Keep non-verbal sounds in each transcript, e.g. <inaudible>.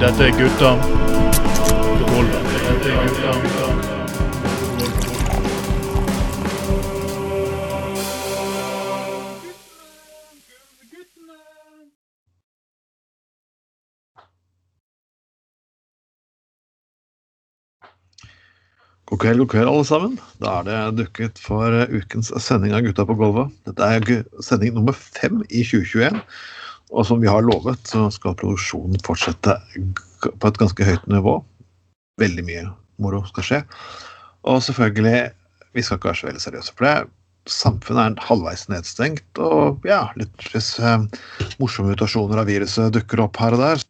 Dette er gutta. God kveld, god kveld, alle sammen. Da er det dukket for eh, ukens sending av Gutta på gulvet. Dette er sending nummer fem i 2021. Og som vi har lovet, så skal produksjonen fortsette på et ganske høyt nivå. Veldig mye moro skal skje. Og selvfølgelig, vi skal ikke være så veldig seriøse for det. Samfunnet er halvveis nedstengt, og ja, litt hvis eh, morsomme mutasjoner av viruset dukker opp her og der,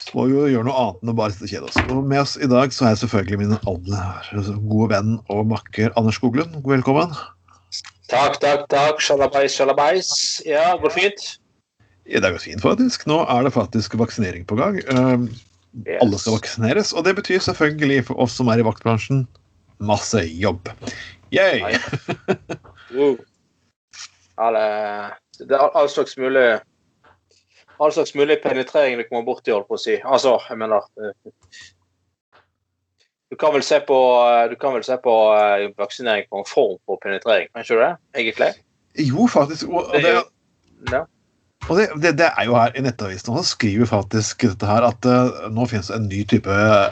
så må vi jo gjøre noe annet enn å bare sitte og kjede oss. Og med oss i dag så er jeg selvfølgelig min aller gode venn og makker Anders Skoglund. Velkommen. Takk, takk, takk. Sjalabais, sjalabais. Ja, går det fint? Ja, det går fint, faktisk. Nå er det faktisk vaksinering på gang. Um, Yes. Alle skal vaksineres, og det betyr selvfølgelig for oss som er i vaktbransjen, masse jobb. Yay! <laughs> Wow. Alle, det er all slags mulig All slags mulig penetrering du kommer borti, holdt på å si. Altså, jeg mener eh, Du kan vel se på, eh, du kan vel se på eh, vaksinering på en form for penetrering, kan ikke du det? Egentlig? Jo, faktisk. Og, og, det, Ja. og det, det, det er jo her i Nettavisen også skriver faktisk dette her at uh, nå finnes en ny type uh,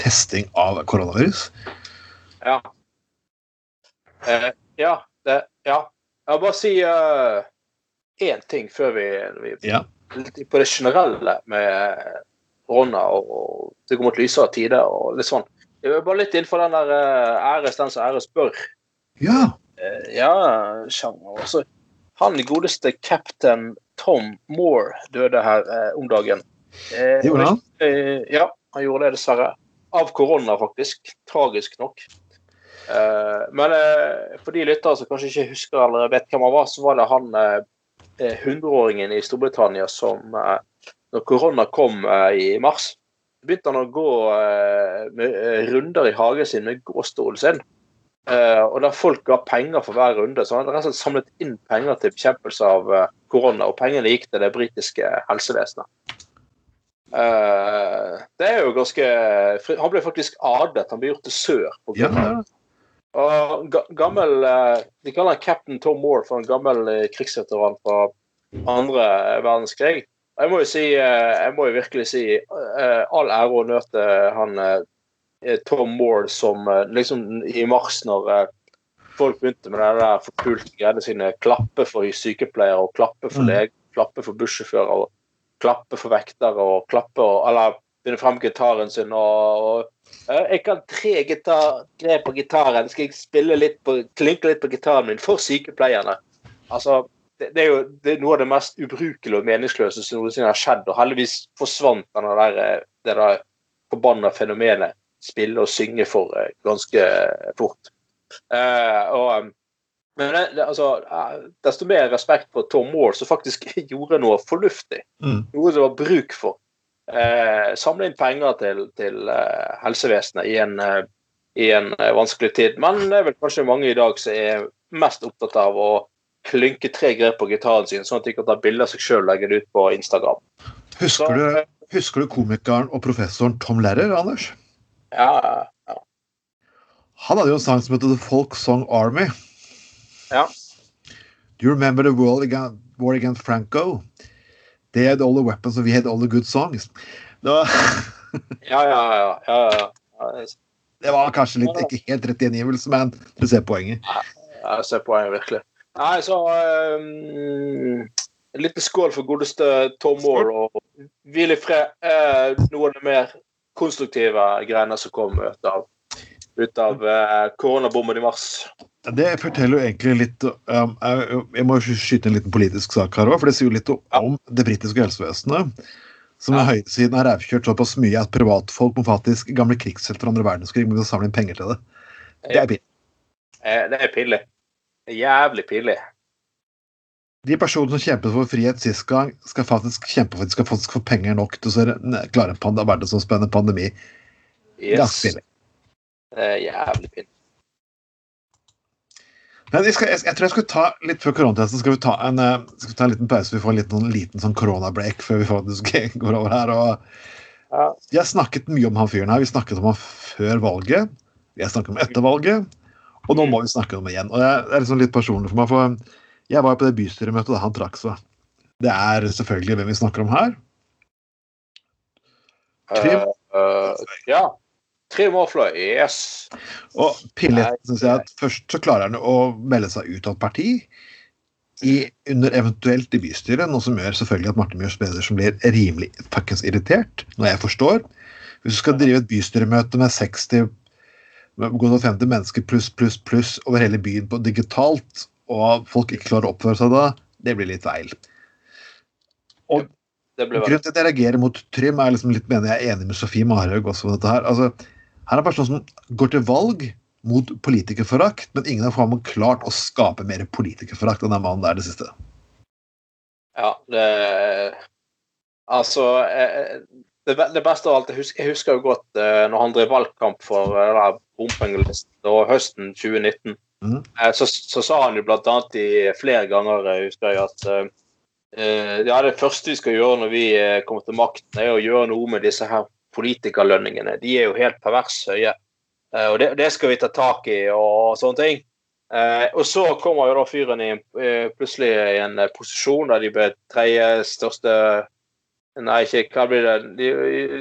testing av koronavirus. Ja. Uh, ja, det, ja. Jeg vil bare si én ting før vi, vi Ja. på det generelle med korona og, og det går mot lysere tider og litt sånn. Jeg vil bare litt innenfor den der eh, æres den som æres bør. ja. Eh, ja, sjanger. Også, han godeste captain Tom Moore døde her eh, om dagen. Gjorde han. Ja, han gjorde det dessverre. Av korona, faktisk. Tragisk nok. Uh, men uh, for de lyttere som kanskje ikke husker eller vet hvem han var, så var det han hundreåringen uh, 100-åringen i Storbritannia som Når korona kom i mars, begynte han å gå eh, med eh, runder i hagen sin med gåstolen sin. Eh, og der folk ga penger for hver runde. Så han hadde rett og slett samlet inn penger til bekjempelse av korona, og pengene gikk til det britiske helsevesenet. Det er jo ganske Han ble faktisk adlet. Han ble gjort til sør. På ja. grunn av og ga, gammel De kaller han Captain Tom Moore for en gammel krigsveteran fra andre verdenskrig. Jeg må jo si, eh, jeg må jo virkelig si eh, all ære og nød til han eh, Tom Moore som liksom i mars, når folk begynte med det der forpulte greiene sine, klappe for sykepleiere og klappe for Mm. leger, klappe for bussjåfører og klappe for vektere og klappe og Eller finne frem gitaren sin og, og Jeg kan tre gitar, grep på gitaren. Skal jeg spille litt på, klinke litt på gitaren min for sykepleierne? Altså, det, det er jo det er noe av det mest ubrukelige og meningsløse som noensinne har skjedd. Og heldigvis forsvant der, eh, det der forbanna fenomenet spille og synge for eh, ganske fort. Eh, og, eh, men altså, eh, desto mer respekt for Tom Moore, som faktisk <laughs> gjorde noe fornuftig Mm. noe det var bruk for. Eh, samle inn penger til, til eh, helsevesenet i en, eh, i en eh, vanskelig tid. Men det er vel kanskje mange i dag som er mest opptatt av å klynke tre grep på gitaren sin, sånn at de kan ta bilde av seg sjøl og legge det ut på Instagram. Så, Husker, du, eh, husker du komikeren og professoren Tom Lerrer, Anders? Ja, ja. Han hadde jo en sang som heter The Folk Song Army. Ja. Do you remember the war against, war against Franco? They had all the weapons and we had all the good songs. Da... <laughs> Ja, ja, ja. ja, ja, ja. det var kanskje litt, ikke helt rett gjengivelse, men du ser poenget. Ja, Jeg ser poenget, virkelig. Nei, så um, En liten skål for godeste Tom Moore, og hvil i fred. Uh, noe av det mer konstruktive greiene som kom ut av, ut av uh, koronabomben i mars. Det forteller jo egentlig litt um, Jeg jeg må skyte en liten politisk sak her òg, for det sier jo litt om det britiske helsevesenet. Som Ja. høyresiden har rævkjørt såpass mye at privatfolk må faktisk gamle krigshelter fra andre verdenskrig må samle inn penger til det. Det er pinlig. Eh, det er pinlig. Jævlig pinlig. De personene som kjempet for frihet sist gang, skal faktisk kjempe for at de skal faktisk få penger nok til å klare en pand verdensomspennende pandemi. Yes. Ganske pinlig. Det er jævlig pinlig. Men jeg, skal, jeg, jeg tror jeg skal ta litt før koronatesten skal vi ta en, eh, skal vi ta en liten pause. Vi får en liten, liten sånn koronabreak før vi faktisk <laughs> går over her. og Ja. Vi har snakket mye om han fyren her. Vi snakket om han før valget. Vi har snakket om etter valget. Og nå må vi snakke om det igjen. Og det er liksom litt personlig for meg. for Jeg var jo på det bystyremøtet da han trakk seg. Det er selvfølgelig hvem vi snakker om her. Trym. Uh, uh, ja. Trym Aafløy, yes. Og Pillet syns jeg at først så klarer han å melde seg ut av et parti. I, under eventuelt i bystyret, noe som gjør selvfølgelig at Martin Mjøs Pedersen blir rimelig fuckings irritert, når jeg forstår. Hvis du skal drive et bystyremøte med 60 godt over 50 mennesker pluss, pluss, pluss over hele byen på digitalt, og folk ikke klarer å oppføre seg da, det blir litt feil. Og Grunnen til at jeg reagerer mot Trym, er liksom litt mener jeg er enig med Sofie Marhaug også på dette her. Altså, her er en person som går til valg mot politikerforakt, men ingen har har klart å skape mer politikerforakt enn den mannen der det siste. Ja, det Altså eh, det, det beste av alt Jeg husker, jo godt eh, når han drev valgkamp for eh, bompengelisten høsten 2019. Mm. Eh, så, så sa han jo blant annet i flere ganger, jeg husker jeg, at eh, eh, ja, det første vi skal gjøre når vi eh, kommer til makten, er å gjøre noe med disse her politikerlønningene. De er jo helt pervers høye. Eh, og det, det skal vi ta tak i og sånne ting. Eh, og så kommer jo da fyren i, eh, plutselig i en eh, posisjon der de ble tredje største Nei, ikke hva blir det?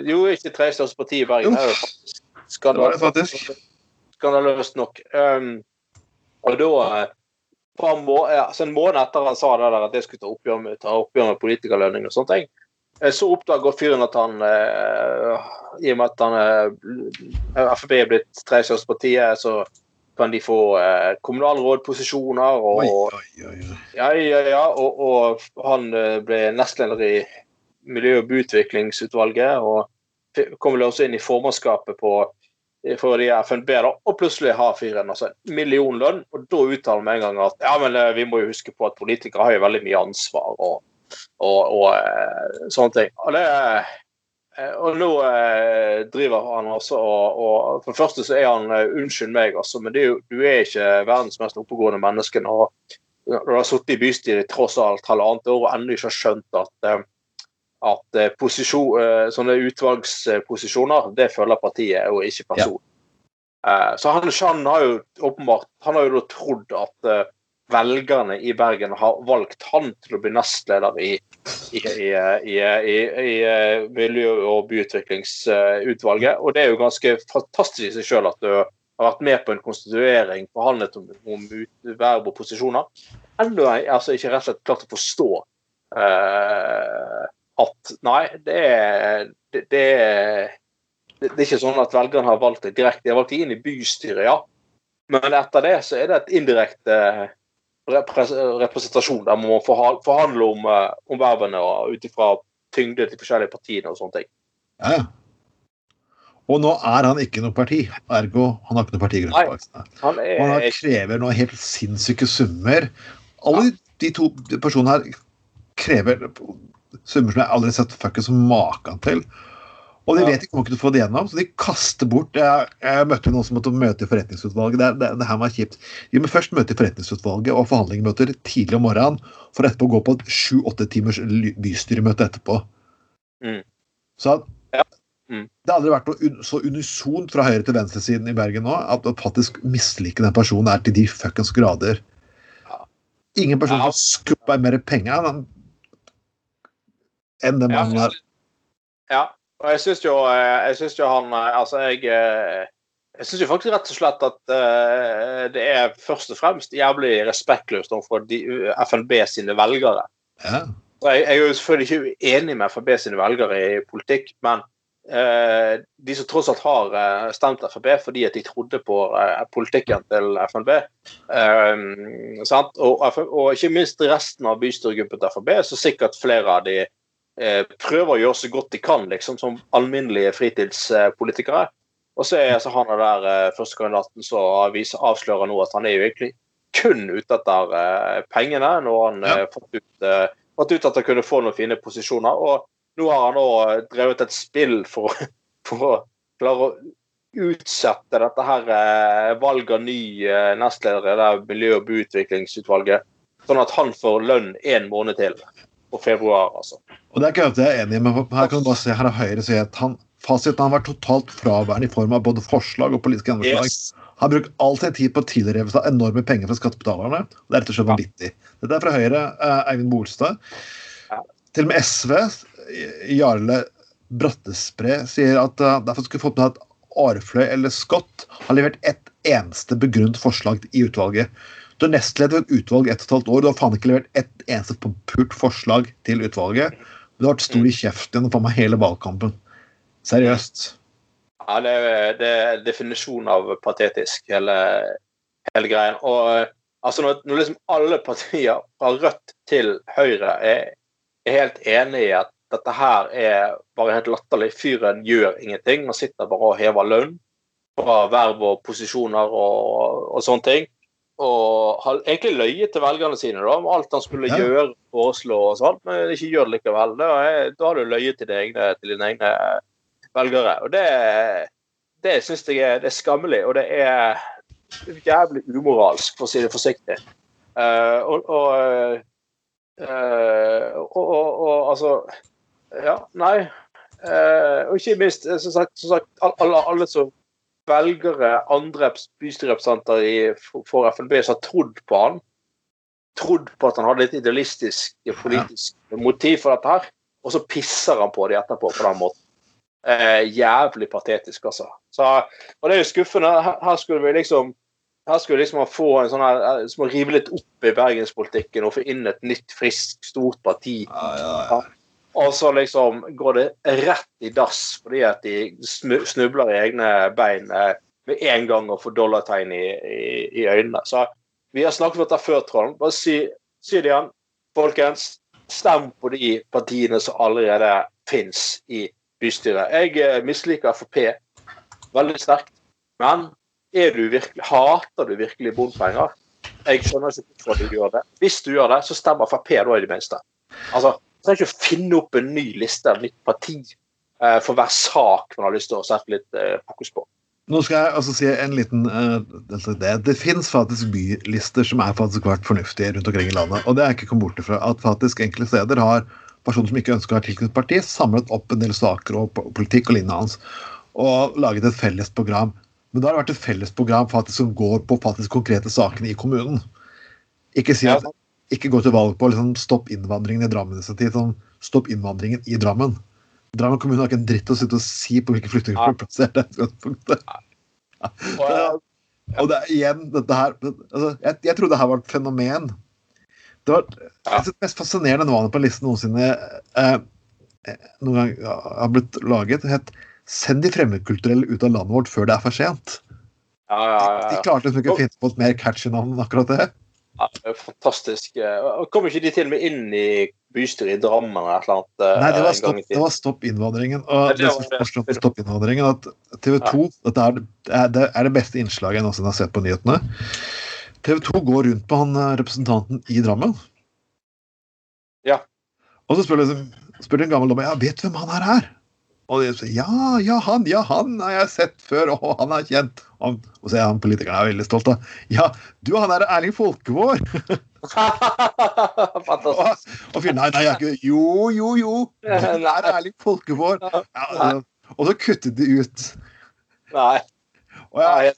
Jo, ikke tre største parti i Bergen. Det var det faktisk. skandaløst nok. Um, og da eh, må, ja, så En måned etter han sa det der at jeg skulle ta oppgjør med, ta oppgjør med politikerlønning og sånne ting, eh, så oppdager fyren at han eh, I og med at han eh, Frp er blitt tredje største partiet, så kan de få eh, kommunalrådposisjoner og Oi, oi, oi. oi. ja, ja, ja. Og, og han eh, ble nestleder i miljø- og byutviklingsutvalget. Og kommer kom vel også inn i formannskapet for de FNB, da, og plutselig har fyren altså en millionlønn. Og da uttaler han en gang at ja, men eh, vi må jo huske på at politikere har jo veldig mye ansvar og, og, og eh, sånne ting. Og, det, eh, og nå driver han altså og, og For det første så er han Unnskyld meg, altså, men er jo, du er ikke verdens mest oppegående menneske når du har sittet i bystyret tross alt halvannet år og ennå ikke har skjønt at, at eh, posisjon, eh, sånne utvalgsposisjoner, det følger partiet og ikke personen. Ja. Så han, han har jo åpenbart han har jo da trodd at eh, velgerne i Bergen har valgt han til å bli nestleder i, i, i, i, eh, miljø- og byutviklingsutvalget. Og det er jo ganske fantastisk i seg sjøl at du har vært med på en konstituering forhandlet om, om verb og posisjoner. Ennå har jeg altså ikke rett og slett klart å forstå eh, at nei, det er det, det, er- det, det er ikke sånn at velgerne har valgt deg direkte. De har valgt deg inn i bystyret, ja. Men etter det så er det et indirekte representasjon der man må forhandle om, eh, om vervene ut ifra tyngde til forskjellige partiene og sånne ting. Ja, ja. Og nå er han ikke noe parti, ergo han har ikke noe partigruppe Nei. Han Og han er krever noen helt sinnssyke summer. Alle de to personene her krever summer som jeg aldri har sett fuckings maken til. Og de vet ikke om de kan få det gjennom, så de kaster bort Jeg, jeg møtte noen som måtte møte i forretningsutvalget. Det, det, det her var kjipt. De må først møte i forretningsutvalget og forhandlingsmøter tidlig om morgenen, for etterpå å gå på et sju-åtte timers bystyremøte etterpå. Mm. Så Ja. Mm. det har aldri vært noe så unisont fra høyre til venstresiden i Bergen nå at å faktisk mislike den personen er til de fuckings grader. Ingen person som skubber mer penger enn det enn har. Ja, og jeg syns jo, eh, jo han eh, Altså, jeg eh, Jeg syns faktisk rett og slett at uh, det er først og fremst jævlig respektløst overfor FNB sine velgere. Ja. Jeg, jeg er jo selvfølgelig ikke uenig med FNB sine velgere i politikk, men uh, de som tross alt har uh, stemt FNB fordi at de trodde på politikken til FNB, sant? Og, og ikke minst resten av bystyregruppen til FNB, så sikkert flere av de eh, prøver å gjøre så godt de kan, liksom, som alminnelige fritidspolitikere. Og så er altså han der eh, førstekandidaten som avslører nå at han er jo egentlig kun ute etter eh, pengene, når han Ja. eh, fått ut eh, fått ut at han kunne få noen fine posisjoner. Og nå har han òg drevet et spill for, <laughs> for å klare å utsette dette her valget av ny nestleder i miljø- og byutviklingsutvalget, sånn at han får lønn en måned til på februar, altså. Og det er ikke alltid jeg er enig i, men her kan du bare se her er Høyre sier at han, fasiten har vært totalt fraværende i form av både forslag og politiske gjennomslag. Yes. Han bruker all sin tid på å tilreve seg enorme penger fra skattebetalerne. og Det er rett og slett vanvittig. Dette er fra Høyre, eh, Eivind Bolstad. Til og med SV, Jarle Brattespre, sier at uh, derfor skulle fått med at Arfløy eller Scott har levert ett eneste begrunnet forslag i utvalget. Du er nestleder et utvalg ett og et halvt år. Du har faen ikke levert ett eneste pult forslag til utvalget. Du har vært stor i kjeften gjennom hele valgkampen. Seriøst. Ja, det er, det er definisjonen av patetisk, hele, hele greien. Og altså når, når liksom alle partier fra Rødt til Høyre er, er helt enige i at dette her er bare helt latterlig. Fyren gjør ingenting. Man sitter bare og hever lønn fra verv og posisjoner og, og sånne ting. Og har egentlig løyet til velgerne sine da, om alt han skulle Ja. gjøre, foreslå og sånt, men ikke gjør det likevel. Da, har du løyet til, dine til dine egne velgere. Og det, det syns jeg er, det er skammelig, og det er jævlig umoralsk, for å si det forsiktig. Uh, og, og, uh, og, og, altså Ja, nei. Uh, og ikke minst, eh, som sagt, som sagt alle, alle som velgere, andre bystyrerepresentanter for, FNB som har trodd på han, trodd på at han hadde et idealistisk politisk motiv for dette her, og så pisser han på det etterpå på den måten. Eh, jævlig patetisk, altså. Så, og det er jo skuffende. Her, her skulle vi liksom her skulle liksom man få en sånn her, eh, som å rive litt opp i bergenspolitikken og få inn et nytt, friskt, stort parti. Og så liksom går det rett i dass fordi at de snubler i egne bein eh, med en gang og får dollartegn i, i, i øynene. Så vi har snakket om dette før, Trond. Bare si, si det igjen. Folkens, stem på de partiene som allerede fins i bystyret. Jeg eh, misliker Frp veldig sterkt. Men er du virkelig, hater du virkelig bompenger? Jeg skjønner ikke hvorfor du gjør det. Hvis du gjør det, så stemmer Frp da i det minste. Altså, trenger ikke å finne opp en ny liste, et nytt parti, eh, for hver sak man har lyst til å sette litt eh, fokus på. Nå skal jeg altså si en liten uh, det. Det fins faktisk bylister som er faktisk vært fornuftige rundt omkring i landet. Og det er ikke kommet bort ifra at faktisk enkelte steder har personer som ikke ønsker å ha tilknyttet parti, samlet opp en del saker og politikk og lignende hans og laget et felles program. Men da har det vært et felles program faktisk som går på faktisk konkrete sakene i kommunen. Ikke si at ikke gå til valg på liksom, stopp innvandringen i Drammen. Sånn, stopp innvandringen i Drammen. Drammen kommune har ikke en dritt å sitte og si på hvilke flyktninger som er plassert. utgangspunktet. <laughs> Og, det er igjen dette her altså, jeg, jeg trodde det her var et fenomen. Det var jeg synes det mest fascinerende navnet på listen noensinne eh, noen gang ja, har blitt laget. Det het 'Send de fremmedkulturelle ut av landet vårt før det er for sent'. ja, ja, ja, De ja. klarte liksom ikke å finne på et mer catchy navn enn akkurat det. Ja, er fantastisk. eh, Kom ikke de til og med inn i bystyret i Drammen eller et eller annet? eh, Nei, det var stopp, det var stopp innvandringen. Og det som på stopp innvandringen, at TV 2 dette er, det er- det er beste innslaget jeg noensinne har sett på nyhetene. TV 2 går rundt på han eh, representanten i Drammen. Ja. Og så spør, liksom, spør en gammel dame ja, vet hvem han her er. Og de sier ja, ja, han, ja, han har jeg sett før, og han er kjent. Og, og så er han politikeren er veldig stolt av. Ja, du, han er Erling Folkevår. <laughs> Fantastisk. Og, og fyren nei, nei, jeg er ikke Jo, jo, jo. Du er <laughs> Erling Folkevår. Ja, altså, og så kuttet de ut. Nei. Og Ja, jeg,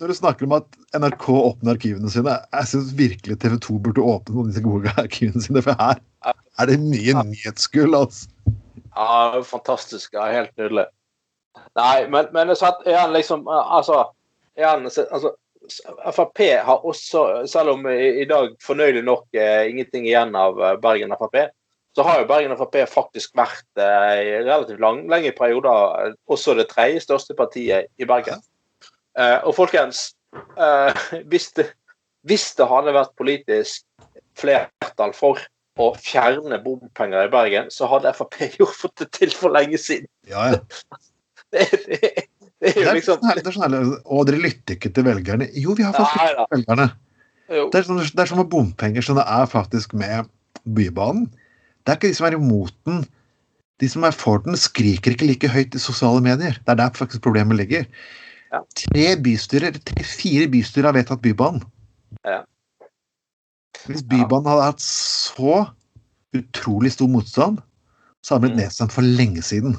når du snakker om at NRK åpner arkivene sine, jeg syns virkelig TV 2 burde åpne noen av disse gode arkivene sine, for her er det mye nyhetsgull, altså. Ja, fantastisk. Ja, helt nydelig. Nei, men, men det er liksom eh, Altså, er altså Frp har også, selv om i, i dag fornøyelig nok eh, ingenting igjen av eh, Bergen Frp, så har jo Bergen Frp faktisk vært eh, i relativt lang, lenge perioder eh, også det tredje største partiet i Bergen. Eh, og folkens, <laughs> hvis, det, hvis det hadde vært politisk flertall for å fjerne bompenger i Bergen, så hadde Frp <laughs> jo fått det til for lenge siden. Ja, ja. <laughs> Det, det, det er jo liksom å det er sånn herlig. Og dere lytter ikke til velgerne. Jo, vi har faktisk Nei lyttet til velgerne. Det er, sånn, det er som med bompenger, som det er faktisk med Bybanen. Det er ikke de som er imot den, de som er for den, skriker ikke like høyt i sosiale medier. Det er der faktisk problemet ligger. Ja. Tre bystyrer, tre-fire bystyrer har vedtatt Bybanen. Ja. Hvis Bybanen hadde hatt så utrolig stor motstand, så hadde den blitt Mm. nedstemt for lenge siden.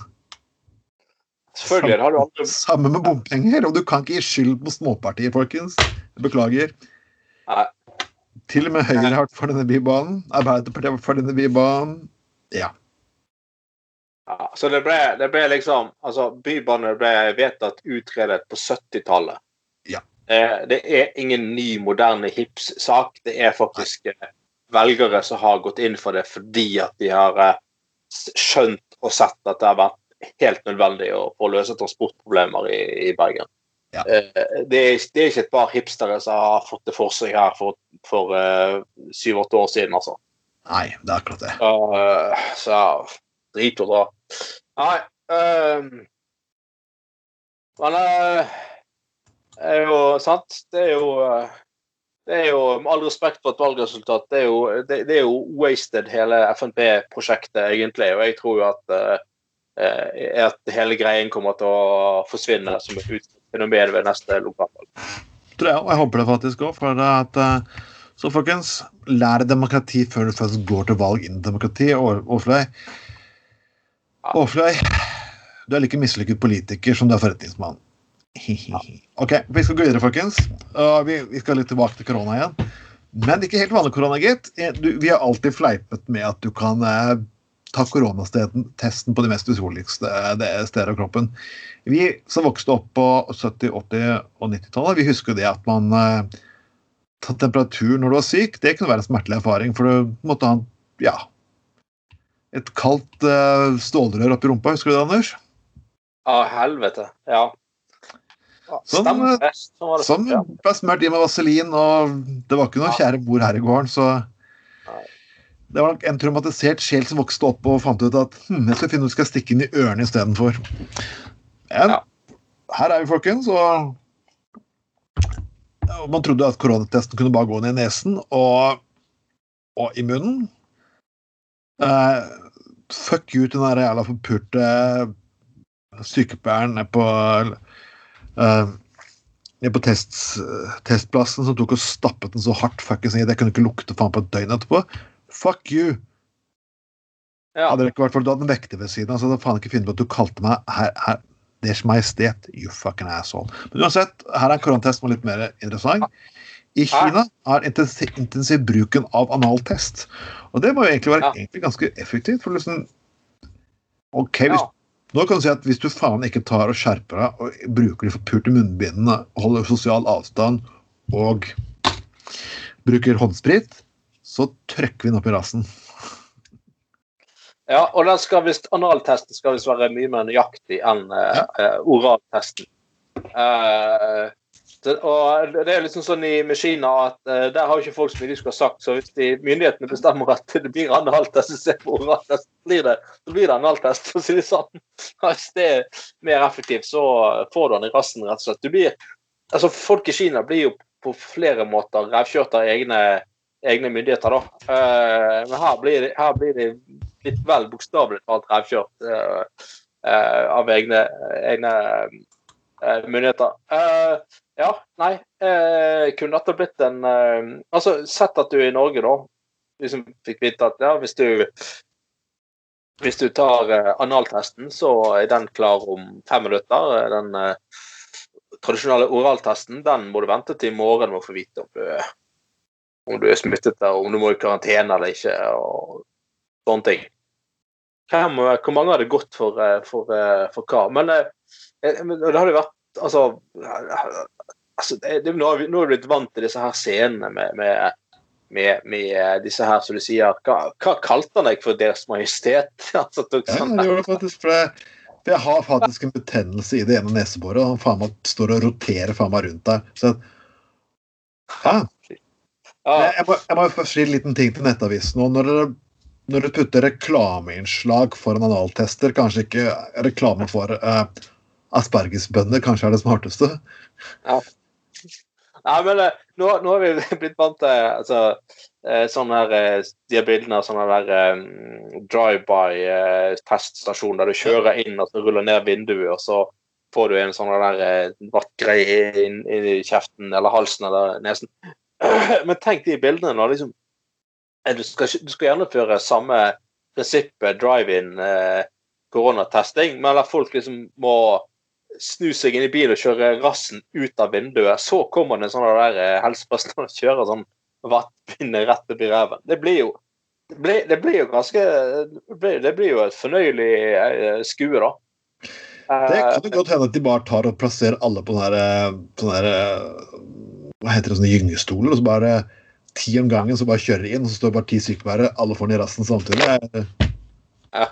Selvfølgelig. Har du aldri Samme med bompenger. Og du kan ikke gi skyld på småpartier, folkens. Beklager. Nei. Til og med Høyre har vært for denne bybanen. Arbeiderpartiet har vært for denne bybanen. Ja. Ja, så det ble, det ble liksom Altså, Bybanen ble vedtatt utredet på 70-tallet. Eh, det er ingen ny, moderne hips-sak. Det er faktisk eh, velgere som har gått inn for det fordi at de har eh, skjønt og sett at det har vært helt nødvendig å, å løse transportproblemer i, i Bergen. Ja. Det, er, det er ikke et par hipstere som har fått det for seg her for, for uh, syv-åtte år siden, altså. Nei, det er akkurat det. Uh, så drit og dra. Nei Uh, Men uh, er jo sant. Det er jo det er jo, Med all respekt for et valgresultat, det er jo, det, det er jo wasted, hele FNP-prosjektet, egentlig. Og jeg tror jo at, eh, at hele greien kommer til å forsvinne som et fenomen ved neste lokalvalg. Tror jeg, og jeg håper det faktisk òg. For at eh, Så folkens, lær demokrati før du først går til valg innen demokrati. Åfløy. Åfløy, du er like mislykket politiker som du er forretningsmann. <laughs> Ok, vi skal gå videre, folkens. Uh, vi, vi skal litt tilbake til korona igjen. Men ikke helt vanlig korona, gitt. Eh, vi har alltid fleipet med at du kan uh, ta koronatesten på de mest utroligste eh, steder av kroppen. Vi som vokste opp på 70-, 80- og 90-tallet, vi husker det at man uh, ta temperatur når du var syk, det kunne være en smertelig erfaring, for du måtte ha ja, et kaldt uh, stålrør oppi rumpa. Husker du det, Anders? Av helvete. Ja. Sånn, det. Som ble smurt i med vaselin, og det var ikke noe kjære bord her i gården, så det var nok en traumatisert sjel som vokste opp og fant ut at hm, jeg skal finne ut skal stikke inn i ørene istedenfor. Men Ja. her er vi, folkens, og man trodde at koronatesten kunne bare gå ned i nesen og, og i munnen. Eh, fuck you til den jævla forpurte sykepleieren på eh, nede på test, testplassen som tok og stappet den så hardt fuckings i. Jeg kunne ikke lukte faen på et døgn etterpå. Fuck you! Ja. Hadde det ikke vært for du hadde en vekter ved siden av, så hadde jeg faen ikke funnet på at du kalte meg her, her Deres Majestet, you fucking asshole. Men uansett, her er en koronatest som er litt mer interessant. I Kina er intensiv, intensiv bruken av analtest. Og det må jo egentlig være Ja. egentlig ganske effektivt. for liksom Ok, hvis. Nå kan du si at hvis du faen ikke tar og skjerper deg og bruker de forpurte munnbindene, holder sosial avstand og bruker håndsprit, så trykker vi den opp i rassen. Ja, og den skal vist, analtesten skal visst være mye mer nøyaktig enn uh, ja. uh, oraltesten. Det, og det er liksom sånn i med Kina at uh, der har jo ikke folk så mye de skulle ha sagt. Så hvis de, myndighetene bestemmer at det blir analtest så blir det, så blir det analtest, for å si det sånn. <laughs> Hvis det er mer effektivt, så får du den i rassen, rett og slett. Du blir, altså Folk i Kina blir jo på flere måter revkjørt av egne, egne myndigheter, da. Uh, men her blir, de, her blir de litt vel bokstavelig talt revkjørt uh, av egne, egne myndigheter. Eh, ja, nei. eh, kunne dette blitt en eh, Altså, sett at du er i Norge, da. Liksom fikk vite at ja, hvis du hvis du tar eh, analtesten, så er den klar om fem minutter. Eh, Den eh, tradisjonelle oraltesten den må du vente til i morgen med å få vite om du, er- om du er smittet eller om du må i karantene eller ikke. og sånne ting. Hvem, hvor mange har det gått for, eh, for, eh, for hva? Men eh, eh, det hadde vært Altså, eh, altså det, det, nå, har vi, nå er vi blitt vant til disse her scenene med, med, med, med disse her, som du sier Hva, hva kalte han deg for Deres Majestet? <laughs> altså, tok Ja, sånn, det det faktisk. For jeg, for jeg har faktisk en betennelse i det ene neseboret, og han faen meg står og roterer faen meg rundt der. Så ja. ja, Jeg, jeg, må, jeg må først si en liten ting til Nettavisen nå. Når dere, når dere putter reklameinnslag foran analtester, kanskje ikke reklame for uh, aspergesbønder, kanskje er det smarteste. Nei, men eh, nå, nå har vi <laughs> blitt vant til altså, eh, sånn her, eh, de bildene av sånne der um, drive-by-teststasjon der du kjører inn og så ruller ned vinduet, og så får du en sånn der vattgreie inn, inn i kjeften eller halsen eller nesen. <clears throat> Men tenk de bildene nå. liksom du skal, du skal gjennomføre samme prinsippet drive-in eh, koronatesting, men at folk liksom må snu seg inn i bilen og kjøre rassen ut av vinduet. Så kommer det en sånn der eh, helsepersonell og kjører sånn vattpinne rett opp i ræven. Det blir jo det blir, det blir jo ganske det blir, jo et fornøyelig eh, skue, da. Det kan Eh, jo godt hende at de bare tar og plasserer alle på sånne, her, Hva heter det, sånne gyngestoler, og så bare ti om gangen så bare kjører de inn, og så står bare ti sykepleiere, alle får den i rassen samtidig. Så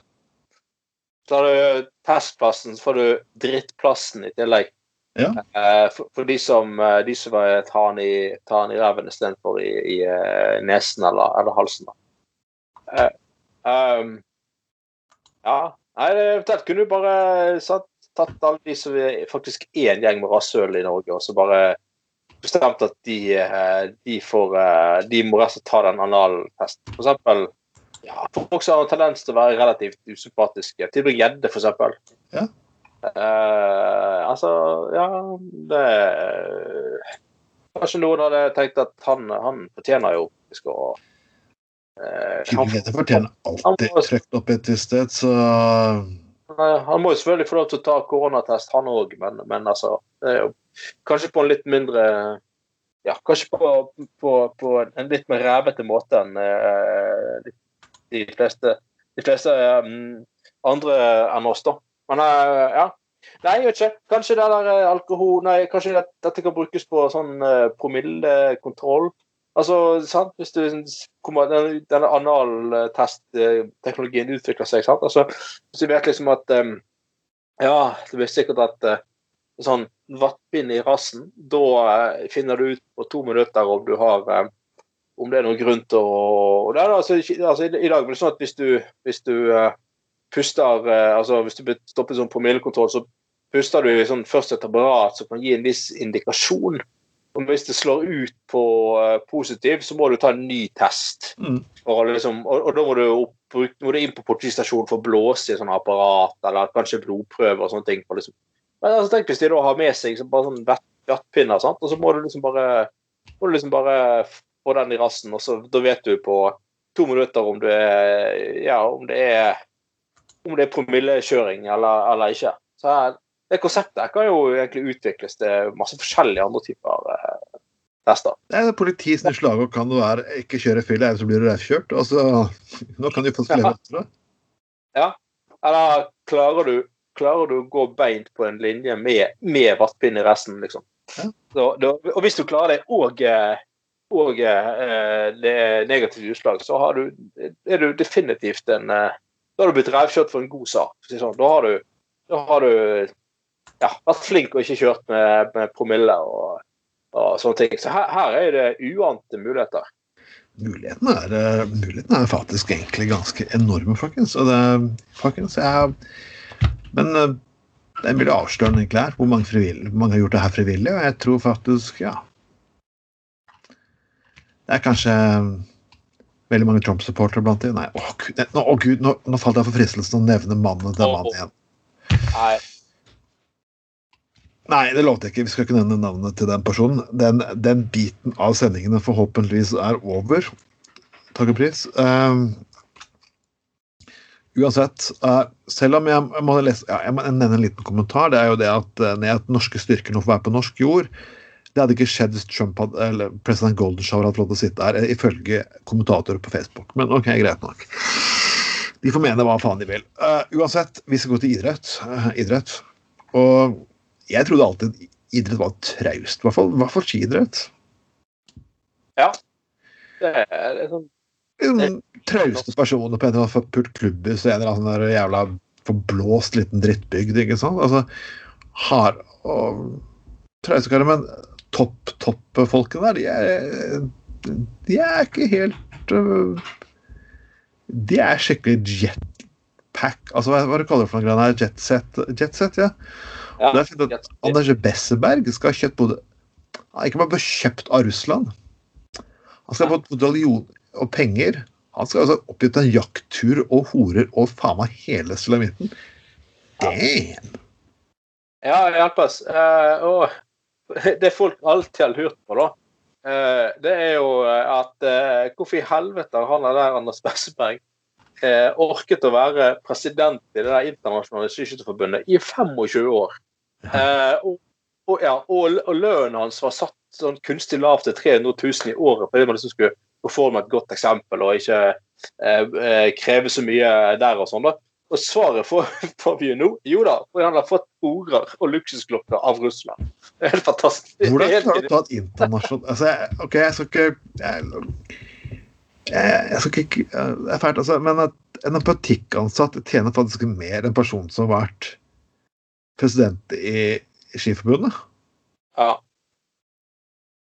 har du testplassen, så får du drittplassen i tillegg. Ja. Eh, For, for de som, eh, de som tar den i, ta den i ræven istedenfor i, i eh, nesen eller, eller halsen. Eh, ehm, ja. Nei, eventuelt kunne du bare satt, tatt alle de som faktisk er en gjeng med rasshøl i Norge, og så bare bestemt at de, de får De må rett og slett ta den analtesten. For eksempel ja, folk som har tendens til å være relativt usympatiske. Tybring-Gjedde, eksempel. Ja. Uh, altså, ja Det Kanskje noen hadde tenkt at han, han fortjener jo faktisk å han, Tybring-Gjedde fortjener alltid trøkt opp et sted, så han må jo selvfølgelig få lov til å ta koronatest, han òg, men, men altså jo Kanskje på en litt mindre Ja, kanskje på, på, på en litt mer rævete måte enn eh, de, fleste, de fleste um, andre enn oss, da. Men uh, ja. Nei, jeg vet ikke. Kanskje det der eh, alkohol Nei, kanskje det, dette kan brukes på sånn uh, promillekontroll. Altså, sant? Hvis du kommer, den, denne analtestteknologien utvikler seg, sant? Altså, hvis du vet liksom at um, Ja, det blir sikkert at uh, sånn vattpinn i rassen, da uh, finner du ut på to minutter om du har om det er noen grunn til å det er altså, altså, i, dag blir det sånn at hvis du, hvis du uh, puster uh, altså Hvis du blir stoppet sånn promillekontroll, så puster du sånn, først et apparat som kan gi en viss indikasjon. Og hvis det slår ut på uh, positiv, så må du ta en ny test. Mm. Og, liksom, og, og da må du, opp, må du inn på politistasjonen for å blåse i sånne apparat, eller kanskje blodprøver og sånne ting. Liksom. Men altså, tenk hvis de da har med seg så bare sånn vett- vettpinner, sant? og så må du liksom bare må du liksom bare få den i rassen, og så da vet du på to minutter om du er ja, om det er om det er promillekjøring eller, eller ikke. Så her, det konseptet kan jo egentlig utvikles til masse forskjellige andre typer eh, tester. Det er politiske slag, og kan det være 'ikke kjøre fyll, ellers så blir du revkjørt'. Altså, <laughs> nå kan du få leve etter det. Eller klarer du, klarer du å gå beint på en linje med, med vattpinn i resten, liksom. Ja. Så, da, og hvis du klarer det og, eh, og eh, det er negativt utslag, så har du, er du definitivt en eh, Da har du blitt revkjørt for en god sak. Sånn. Da har du, da har du ja, vært flink og ikke kjørt med, med promille og, og sånne ting. Så her, her er det uante muligheter. Mulighetene er, muligheten er faktisk egentlig ganske enorme, folkens. Det, folkens jeg, men eh, det er mye avslørende egentlig her, hvor mange, hvor mange har gjort det her frivillig. Og jeg tror faktisk, ja Det er kanskje veldig mange Trump-supportere blant dem. Nei, å gud, nå, å, Gud nå, nå falt jeg for fristelsen å nevne mannen til mannen igjen. Nei, Nei, det lovte jeg ikke. Vi skal ikke nevne navnet til den personen. Den, den biten av sendingene forhåpentligvis er over. Takk og pris. Um, uansett, uh, selv om jeg, jeg, må lese, ja, jeg må nevne en liten kommentar, det er jo det at, uh, at norske styrker nå får være på norsk jord. Det hadde ikke skjedd hvis Trump hadde, eller president Golden hadde fått lov til å sitte her, eh, ifølge kommentatorer på Facebook. Men ok, greit nok. De får mene hva faen de vil. Uh, uansett, vi skal gå til idrett. Uh, idrett. Og jeg trodde alltid idrett var traust, i hvert fall, hvert fall skiidrett. det er, det er sånn Den trauste personer på en eller annen forpult klubbhus en eller annen der jævla forblåst liten drittbygd, ikke sant? Altså, hard og trauste karer, men topp, topp-folkene der, de er, de er ikke helt øh, De er skikkelig jetpack Altså, hva, hva du kaller det for noe greier her? Jetset, jetset, ja. ja, Det er fint at Anders Besseberg skal ha kjøpt både Han har ikke bare kjøpt av Russland. Han skal ha fått medaljon og penger. Han skal altså oppgitt en jakttur og horer og faen meg hele sulamitten. Damn! Ja, hjelpes. Uh, og det folk alltid har lurt på, da, eh, det er jo at eh, hvorfor i helvete har han der Anders Besseberg eh, orket å være president i det der internasjonale skiskytterforbundet i 25 år? Eh, og, og, ja, og, og lønnen hans var satt sånn kunstig lavt til 300 000 i året fordi man liksom skulle med et godt eksempel og ikke eh, eh, kreve så mye der og sånn. da. Og svaret får, <laughs> får vi jo nå. Jo da, for han har fått horer og luksusklokker av Russland. Det er helt fantastisk. Hvordan klarer du å ta et internasjonalt altså, OK, jeg skal ikke jeg, jeg, skal ikke Det er fælt, altså. Men at en butikkansatt tjener faktisk mer enn en person som har vært president i Skiforbundet. Ja.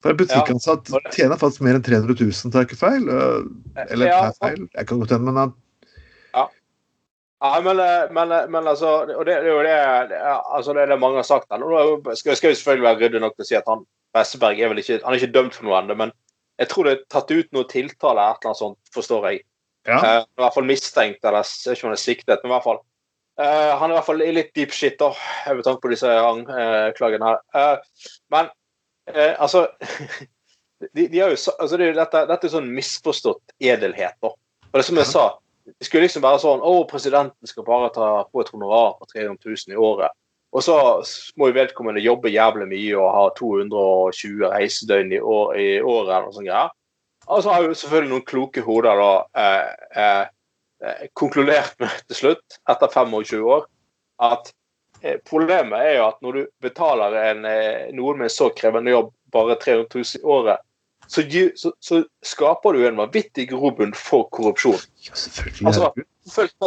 For en butikkansatt Ja, tjener faktisk mer enn 300 000, tar jeg ikke feil? Øh, Eller Ja, feil? Jeg kan godt hende, men at Ja, men, eh, men, eh, men altså Og det, det er jo det, det altså det er det mange har sagt. her. Nå skal, skal vi selvfølgelig være ryddig nok til å si at han Besseberg er vel ikke han er ikke dømt for noe ennå, men jeg tror det er tatt ut noe tiltale eller annet sånt, forstår jeg. Ja. Eh, I hvert fall mistenkt, eller jeg ikke om han er siktet, men i hvert fall. Eh, han er i hvert fall i litt deep shit, da, med tanke på disse anklagene her. Eh, men eh, altså <laughs> de, de har jo, altså det dette, dette er sånn misforstått edelhet, da. Og det som jeg sa, det skulle liksom være sånn Å, presidenten skal bare ta på et honorar på 300 000 i året. Og så må jo vedkommende jobbe jævlig mye og ha 220 reisedøgn i, år, i året noe sånt. greier. Og så har jo selvfølgelig noen kloke hoder da eh, eh, eh, konkludert med til slutt, etter 25 år, at eh, problemet er jo at når du betaler en, eh, noen med en så krevende jobb bare 300 000 i året, så, så, så skaper du en vanvittig grobunn for korrupsjon. Ja, selvfølgelig. Altså,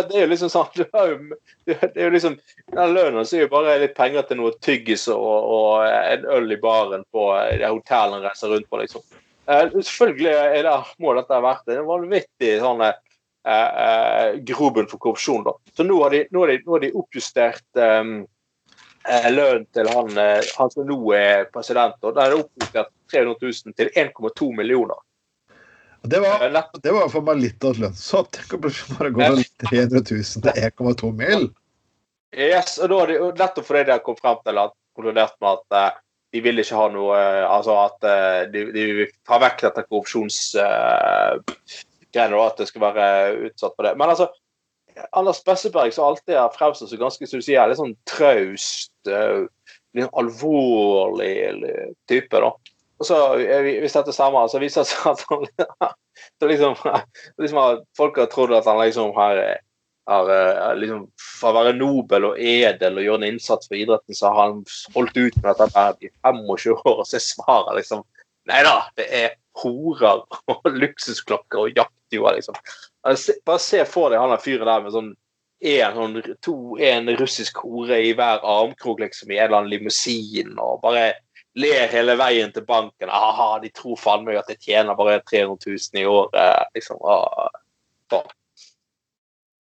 Det er jo liksom sånn <laughs> du har jo, det er jo liksom, Den lønnen så er jo bare litt penger til noe tyggis og, og en øl i baren på det hotellet en reiser rundt på, liksom. Eh, selvfølgelig er det, må dette ha vært en vanvittig sånn eh, eh, grobunn for korrupsjon. da. Så nå har de, nå har de, nå har de oppjustert eh, eh, lønnen til han, eh, han som nå er president. og Da er det oppjustert 300 000 til 1,2 millioner. Det var, Eh, det var for meg litt av et lønnshopp. Tenk å plutselig bare gå fra 300 000 til 1,2 mil. Yes, og da det nettopp fordi de har kommet frem til at konkludert med at eh, de vil ikke ha noe eh, Altså at eh, de, de vil ta vekk dette korrupsjonsgreiene, og at det skal være utsatt for det. Men altså, Anders Besseberg, som alltid har fremstått som ganske som du sier, litt sånn traust, eh, litt alvorlig type, da. Og så, eh, hvis dette stemmer, så viser det seg at han <laughs> så liksom, liksom at Folk har trodd at han liksom har eh, har eh, liksom, For å være nobel og edel og gjøre en innsats for idretten, så har han holdt ut med dette her i 25 år, og så er svaret liksom Nei da, det er horer og <laughs> luksusklokker og jaktjoer, liksom. Bare se for deg han der fyren der med sånn en, sånn, to, en russisk hore i hver armkrok, liksom, i en eller annen limousin, og bare ler hele veien til banken. Aha, de tror faen meg at jeg tjener bare 300 000 i året, liksom. Ah.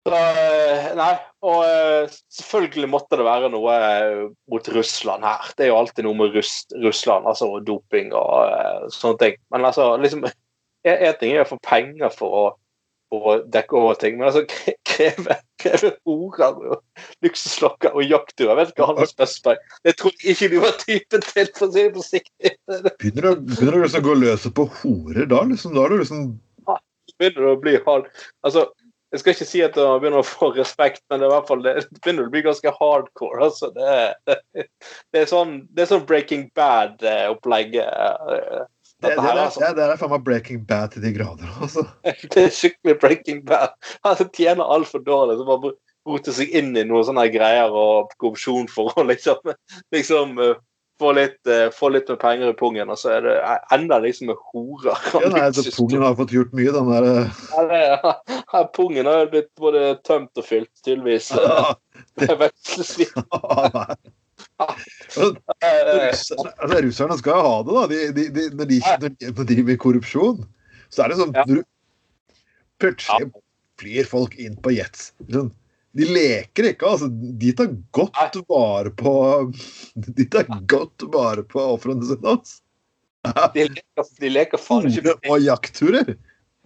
Så, eh, nei, og eh, selvfølgelig måtte det være noe eh, mot Russland her. Det er jo alltid noe med Russ, Russland, altså doping og sånne ting. Men altså, liksom en ting er å få penger for å, å dekke over ting, men altså kre- kreve, kreve horer og luksuslokker og jaktdyr Jeg vet ikke hva Anders Bøsberg Jeg trodde ikke du var typen til, for å si det forsiktig. Begynner du, begynner du liksom å gå løs på horer da? Liksom, da er du liksom begynner du å bli hard. Altså, jeg skal ikke si at man begynner å få respekt, men det, fall, det begynner å bli ganske hardcore. Altså, det, er- det, er sånn, det er sånn Breaking Bad-opplegg. Det, det, det, altså. det, det er faen meg Breaking Bad til de grader. Altså. <laughs> Det er skikkelig Breaking Bad. Han tjener altfor dårlig. Så bare roter seg inn i noen sånne greier og korrupsjon for å <laughs> liksom, liksom eh, få, litt, uh, få litt med penger i pungen, og så er det enda liksom med horer. Ja, nei, så Pungen har fått gjort mye, den der eh, Ja, det- <laughs> ja, Pungen har jo blitt både tømt og fylt, tydeligvis. Ja. Det Russerne, altså, russerne skal jo ha det, da. De, de, de, når, de, når de driver med korrupsjon, så er det sånn Ja. Plutselig flyr folk inn på jets. Sånn, de leker ikke, altså. De tar godt vare på De tar godt vare på ofrene sine. Altså. De leker, de leker faen ikke og jaktturer.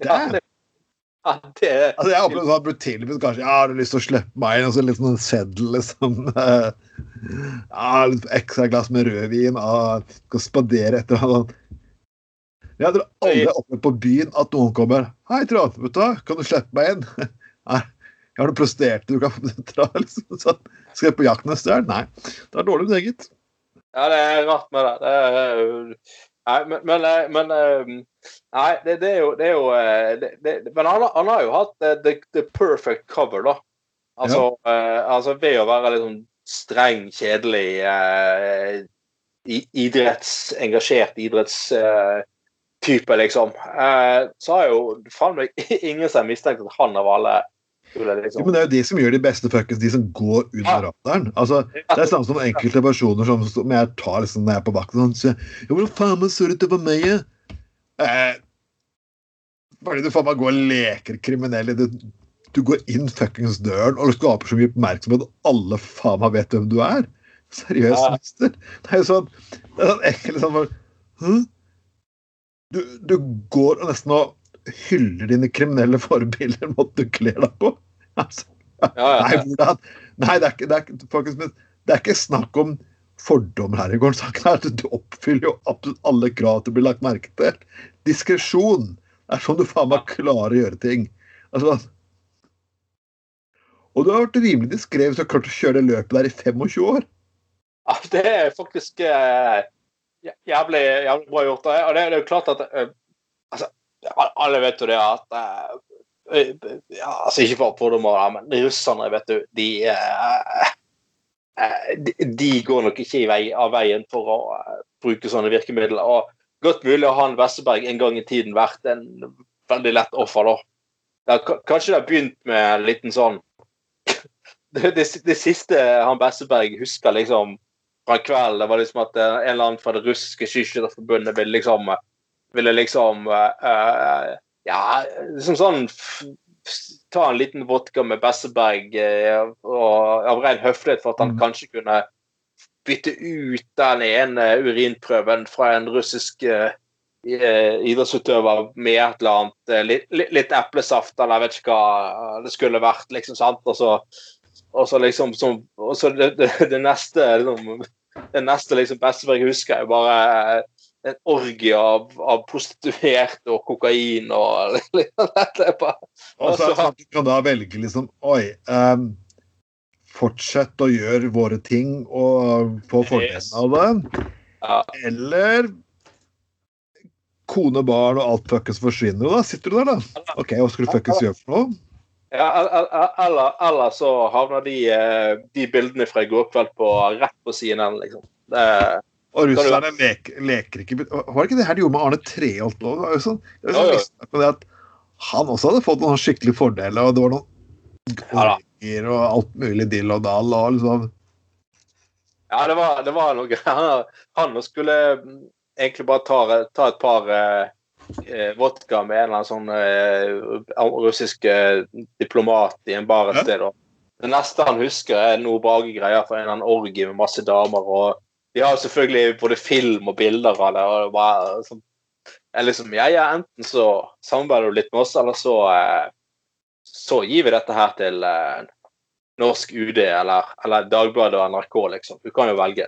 Ja, det, Altså, jeg opplevde sånn brutilbud, kanskje. Ja, har du lyst til å slippe meg inn? Og så litt sånn seddel, liksom. <laughs> Ja, litt ekstra glass med rødvin. og skal spandere etter annet. Jeg tror aldri opplevd på byen at noen kommer. 'Hei, Trond, vet du hva, kan du slippe meg inn?' <laughs> Nei. Jeg har noen prostituerte du kan få <laughs> dra, liksom. Sånn. Skal jeg på jakt neste år? Nei. Det er dårlig med eget. Ja, det er rart med det. det er, nei, men, men, eh, men eh, Nei, det, det er jo, det er jo eh, det, det, Men han, han har jo hatt eh, the, the perfect cover, da. Altså, eh, altså ved å være litt sånn streng, kjedelig uh, idretts, engasjert idrettstype, liksom. Eh, så har jo faen meg <laughs> ingen som har mistenkt at han av alle skulle Jo, liksom men det er jo de som gjør de beste fuckings, de som går under radaren. Altså, det er samme som enkelte personer som, som jeg tar liksom når jeg er på vakten og sier ja, 'Hvordan faen meg så du på meg?' ja?» Eh, fordi du faen meg går og leker kriminell i det Du går inn fuckings døren og skaper så mye oppmerksomhet at alle faen meg vet hvem du er. Seriøst, Ja. mister. Det er jo sånn Det er sånn ekkelt sånn hm? Du, du går og nesten og hyller dine kriminelle forbilder måtte du kler deg på. Altså, Ja, ja. Hvordan? Nei, det er ikke, det er, ikke- faktisk, det er ikke snakk om fordommer her i gården. Du oppfyller jo absolutt alle krav til å bli lagt merke til. Diskresjon er sånn du faen meg klarer å gjøre ting. Altså, og du har vært rimelig diskré hvis du har klart å kjøre det løpet der i 25 år. Ja, det er faktisk eh, jævlig, jævlig bra gjort. Og det, det er jo klart at eh, altså, Alle vet jo det at eh, ja, altså Ikke for fordommer, men russerne, vet du, de eh, eh, de, de går nok ikke i vei, av veien for å bruke sånne virkemidler. Og godt mulig har han Westerberg en gang i tiden vært en veldig lett offer, da. Har, kanskje det har begynt med en liten sånn <laughs> det, det, det siste han Besseberg husker liksom fra kvelden, det var liksom at en eller annen fra det russiske skiskytterforbundet ville liksom ville liksom eh, Ja, liksom sånn Ta en liten vodka med Besseberg uh, og, av ren høflighet for at han Mm. kanskje kunne bytte ut den ene urinprøven fra en russisk eh, idrettsutøver med et eller annet litt, litt, eplesaft, eller jeg vet ikke hva det skulle vært, liksom, sant? Og så, og så liksom som, og så det, det, det neste liksom, Det neste liksom Besseberg husker, er bare en orgie av, av prostituerte og kokain og <laughs> liksom, det er bare, Og så er Altså- du kan da velge liksom Oi, um, fortsett å gjøre våre ting og få fordelen av det. ja, Eller kone, barn og alt fuckings forsvinner. jo, da sitter du der, da. OK, hva skal du fuckings gjøre for noe? ja, el- el- eller, eller så havner de, eh, de bildene fra i går kveld på rett på CNN, liksom. Det, Og russerne leker, leker ikke Var det ikke det her de gjorde med Arne Treholt jo sånn, sånn ja, han også hadde fått noen skikkelig fordeler, og det var noen Ja og alt mulig dill og dall og liksom Ja, det var, det var noe Han, han skulle mm, egentlig bare ta, ta et par eh, eh, vodka med en eller annen sånn eh, russisk eh, diplomat i en bar et Ja. sted. Og det neste han husker, er noe brage greier fra en eller annen orgie med masse damer. og De har selvfølgelig både film og bilder av det. og det var sånn, liksom, ja, ja, Enten så samarbeider du litt med oss, eller så eh, så gir vi dette her til eh, norsk UD eller, eller Dagbladet og NRK, liksom. Du kan jo velge.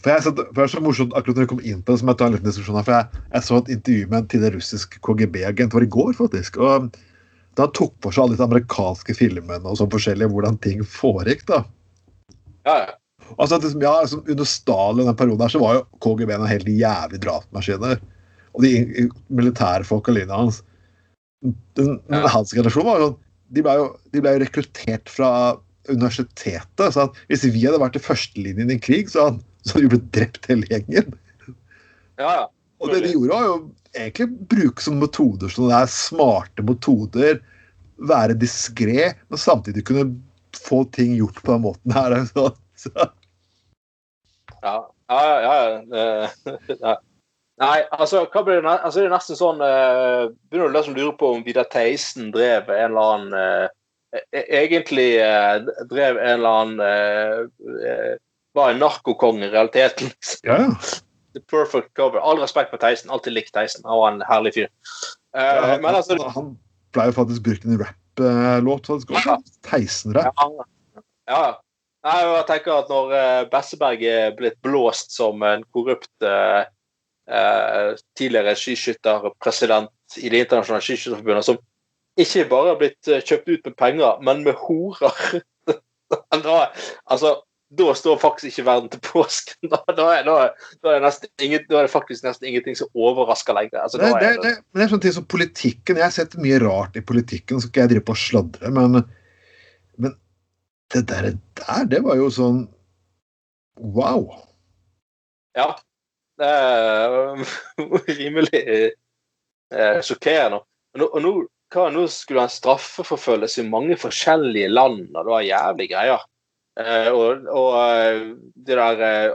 For, jeg, satt- for jeg er så morsomt akkurat når vi kom inn på det, som jeg tar en liten diskusjon her. For jeg, jeg så et intervju med en tidligere russisk KGB-agent, var i går faktisk. og Da tok for seg alle de amerikanske filmene og sånn forskjellig, hvordan ting foregikk. da. Ja, ja. Altså, liksom, ja, liksom, Under Stalin den perioden her, så var jo KGB en helt jævlig drapsmaskiner. Og de i- militære folka linja hans den, Ja. Hans generasjon var jo De ble jo, de ble jo rekruttert fra universitetet. så at Hvis vi hadde vært i førstelinjen i en krig, så hadde så hadde vi blitt drept hele gjengen. ja, ja. Og det de gjorde, var jo egentlig bruke som metoder sånne der smarte metoder. Være diskré, men samtidig kunne få ting gjort på den måten her. Så, så. Ja, ja, ja. <laughs> Nei, altså, det, altså, det er nesten sånn uh, Begynner du liksom å lure på om Vidar Theisen drev en eller annen e- Egentlig uh, drev en eller annen Var en narkokonge i realiteten, liksom. <laughs> Ja, ja. the perfect cover. All respekt for Theisen. Alltid likt Theisen. Han var en herlig fyr. Ja, men altså han, han ble jo faktisk brukt i en også. Theisen-rapp. Ja. ja. Nei, jeg tenker at når uh, Besseberg er blitt blåst som en korrupt eh, eh, tidligere skiskytterpresident i Det internasjonale skiskytterforbundet, som ikke bare har blitt eh, kjøpt ut med penger, men med horer <laughs> da, altså, da står faktisk ikke verden til påske. <laughs> Da, da, er, da, da, er ingen, er det faktisk nesten ingenting som overrasker lenger. Altså, Det, det, det, det er sånn ting som politikken. Jeg har sett mye rart i politikken, så skal jeg drive på og sladre, men det der, der, det var jo sånn Wow. Ja. Det er <laughs> rimelig eh, sjokkerende. Og nå, og nå, hva, nå skulle han straffeforfølges i mange forskjellige land, og det var jævlig greier. Eh, og og eh, det der eh,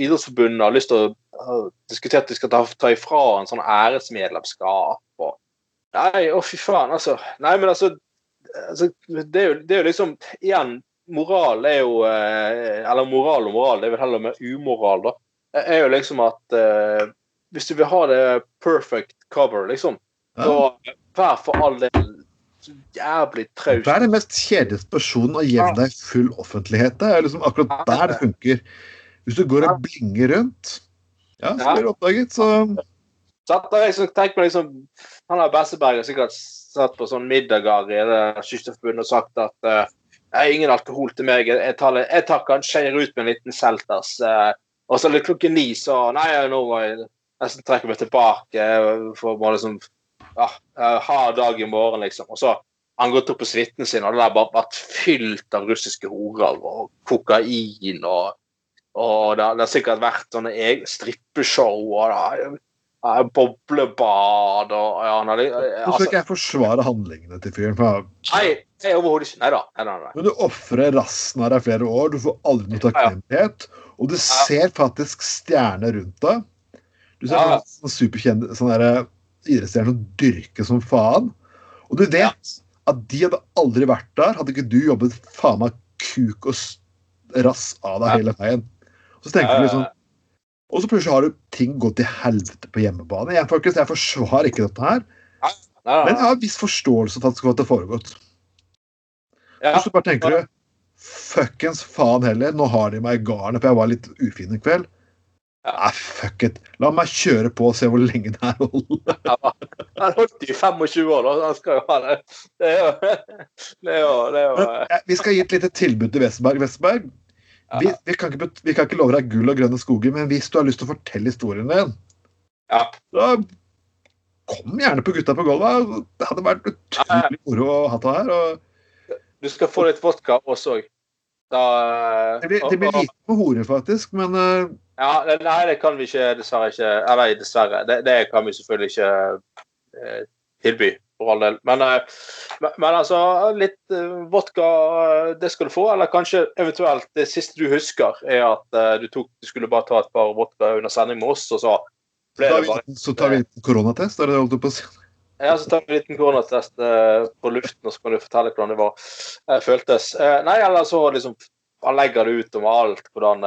Idrettsforbundet har lyst til å diskutere at de skal ta, ta ifra en sånn æresmedlemskap. Og, nei, å fy faen, altså. Nei, men altså, altså det, er jo, det er jo liksom Igjen, moral er jo eh, Eller moral og moral, det er vel heller mer umoral, da. Er jo liksom at eh, hvis du vil ha det perfect cover, liksom, så vær for all del jævlig traust. Vær den mest kjedelige personen og gjev deg full offentlighet. Det er liksom akkurat der det funker. Hvis du går og blinger rundt, ja, så blir du oppdaget, så jeg liksom, tenker meg liksom, Han har Besseberg har sikkert satt på sånn middager i det Skiskytterforbundet og sagt at uh, jeg har ingen alkohol til meg, jeg tar, jeg tar kanskje jeg ut med en liten Selters. Uh, og så litt klokken ni, så Nei, nå må jeg nesten trekke meg tilbake eh, for å liksom ja, eh, ha dag i morgen, liksom. Og så har han gått opp på suiten sin, og det der bare vært fylt av russiske horer og kokain og og det, har- det har sikkert vært sånne strippeshow og det, boblebad og ja, han har, altså. Nå skal altså, ikke jeg forsvare handlingene til fyren. Nei, er overhodet ikke Nei da. Nei, nei, nei. Men du ofrer rassen av deg flere år, du får aldri noe takknemlighet, og du ser faktisk stjerner rundt deg. Du ser Ja. sånn superkjente sånne der idrettsstjerner som dyrker som faen. Og du vet at de hadde aldri vært der, hadde ikke du jobbet faen meg kuk og rass av deg hele veien. Så tenker du liksom Og så plutselig har du ting gått til helvete på hjemmebane. Jeg, folkens, jeg forsvarer ikke dette her, Nei, nei, men jeg har en viss forståelse for at det har foregått. Ja. Og så bare tenker du Fuckings faen heller, nå har de meg i garnet, for jeg var litt ufin i kveld. Ja. Nei, fuck it. La meg kjøre på og se hvor lenge det her holder. Han holdt i 25 år, da. Han skal jo ha det. Det er jo <laughs> Det er jo, det er jo Men, Vi skal gi et lite tilbud til Westerberg. Westerberg, vi, vi, kan ikke, vi kan ikke love deg gull og grønne skoger, men hvis du har lyst til å fortelle historien din, ja. da kom gjerne på Gutta på gulvet. Det hadde vært utrolig moro å ha deg her. Og Du skal få litt vodka også òg. Da det, blir, det blir lite på horer, faktisk, men eh, Ja, nei, det kan vi ikke dessverre ikke Eller dessverre. Det, det kan vi selvfølgelig ikke eh, tilby, for all del. Men, eh, men, altså, litt eh, vodka, eh, det skal du få. Eller kanskje eventuelt det siste du husker, er at du, tok, du skulle bare ta et par vodka under sending med oss, og så ble det bare så tar vi en koronatest. Er det det holdt du på å si? Ja, så tar vi en liten koronatest på luften, og så kan du fortelle hvordan det var, føltes. Nei, eller så liksom han legger det ut om alt, hvordan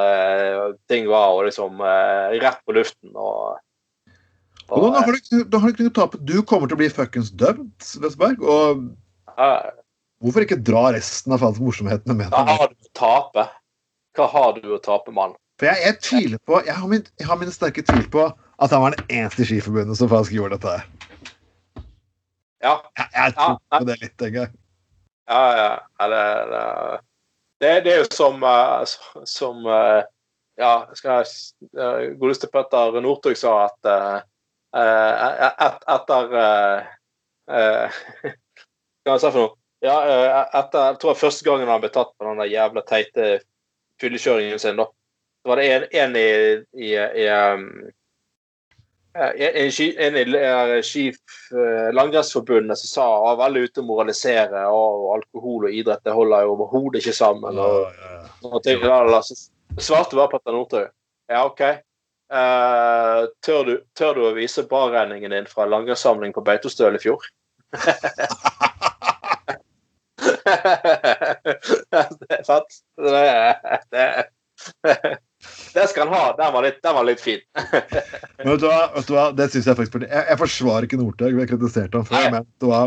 ting var, og liksom rett på luften. og Og da har du, da har du ikke noe å tape. Du kommer til å bli fuckings dømt, Vestberg. Og uh, hvorfor ikke dra resten av morsomhetene med Hva har du å tape? Hva har du å tape, mann? For jeg, jeg tviler på Jeg har min, jeg har min sterke tvil på at han var den eneste i Skiforbundet som faktisk gjorde dette her. Ja, Jeg, jeg tror Ja, på det litt en gang. ja, ja. Det, det, det er jo som, eh, som eh, Ja, skal jeg uh, Godeste Petter Northug sa at eh, eh, et, etter uh, <laughs> Hva skal jeg si for noe? Ja, eh, etter, jeg tror det første gangen han ble tatt på den der jævla teite fyllekjøringen sin, da. Så var det en, en i, i, i um, eh, en, en, i skif, eh, Langrennsforbundet som sa var veldig ute å moralisere og alkohol og idrett det holder jo overhodet ikke sammen. og Ja, ja. sånne ting. da. Så svarte bare Petter Northug. Ja, OK. Eh, tør, du, tør du å vise barregningen din fra langrennssamling på Beitostøl i fjor? <laughs> det er sant. Det er, det er. det skal han ha. Den var litt, den var litt fin. Men vet du hva, vet du hva? det synes jeg faktisk Jeg, jeg forsvarer ikke Northug, vi har kritisert ham før, Nei. men vet du hva?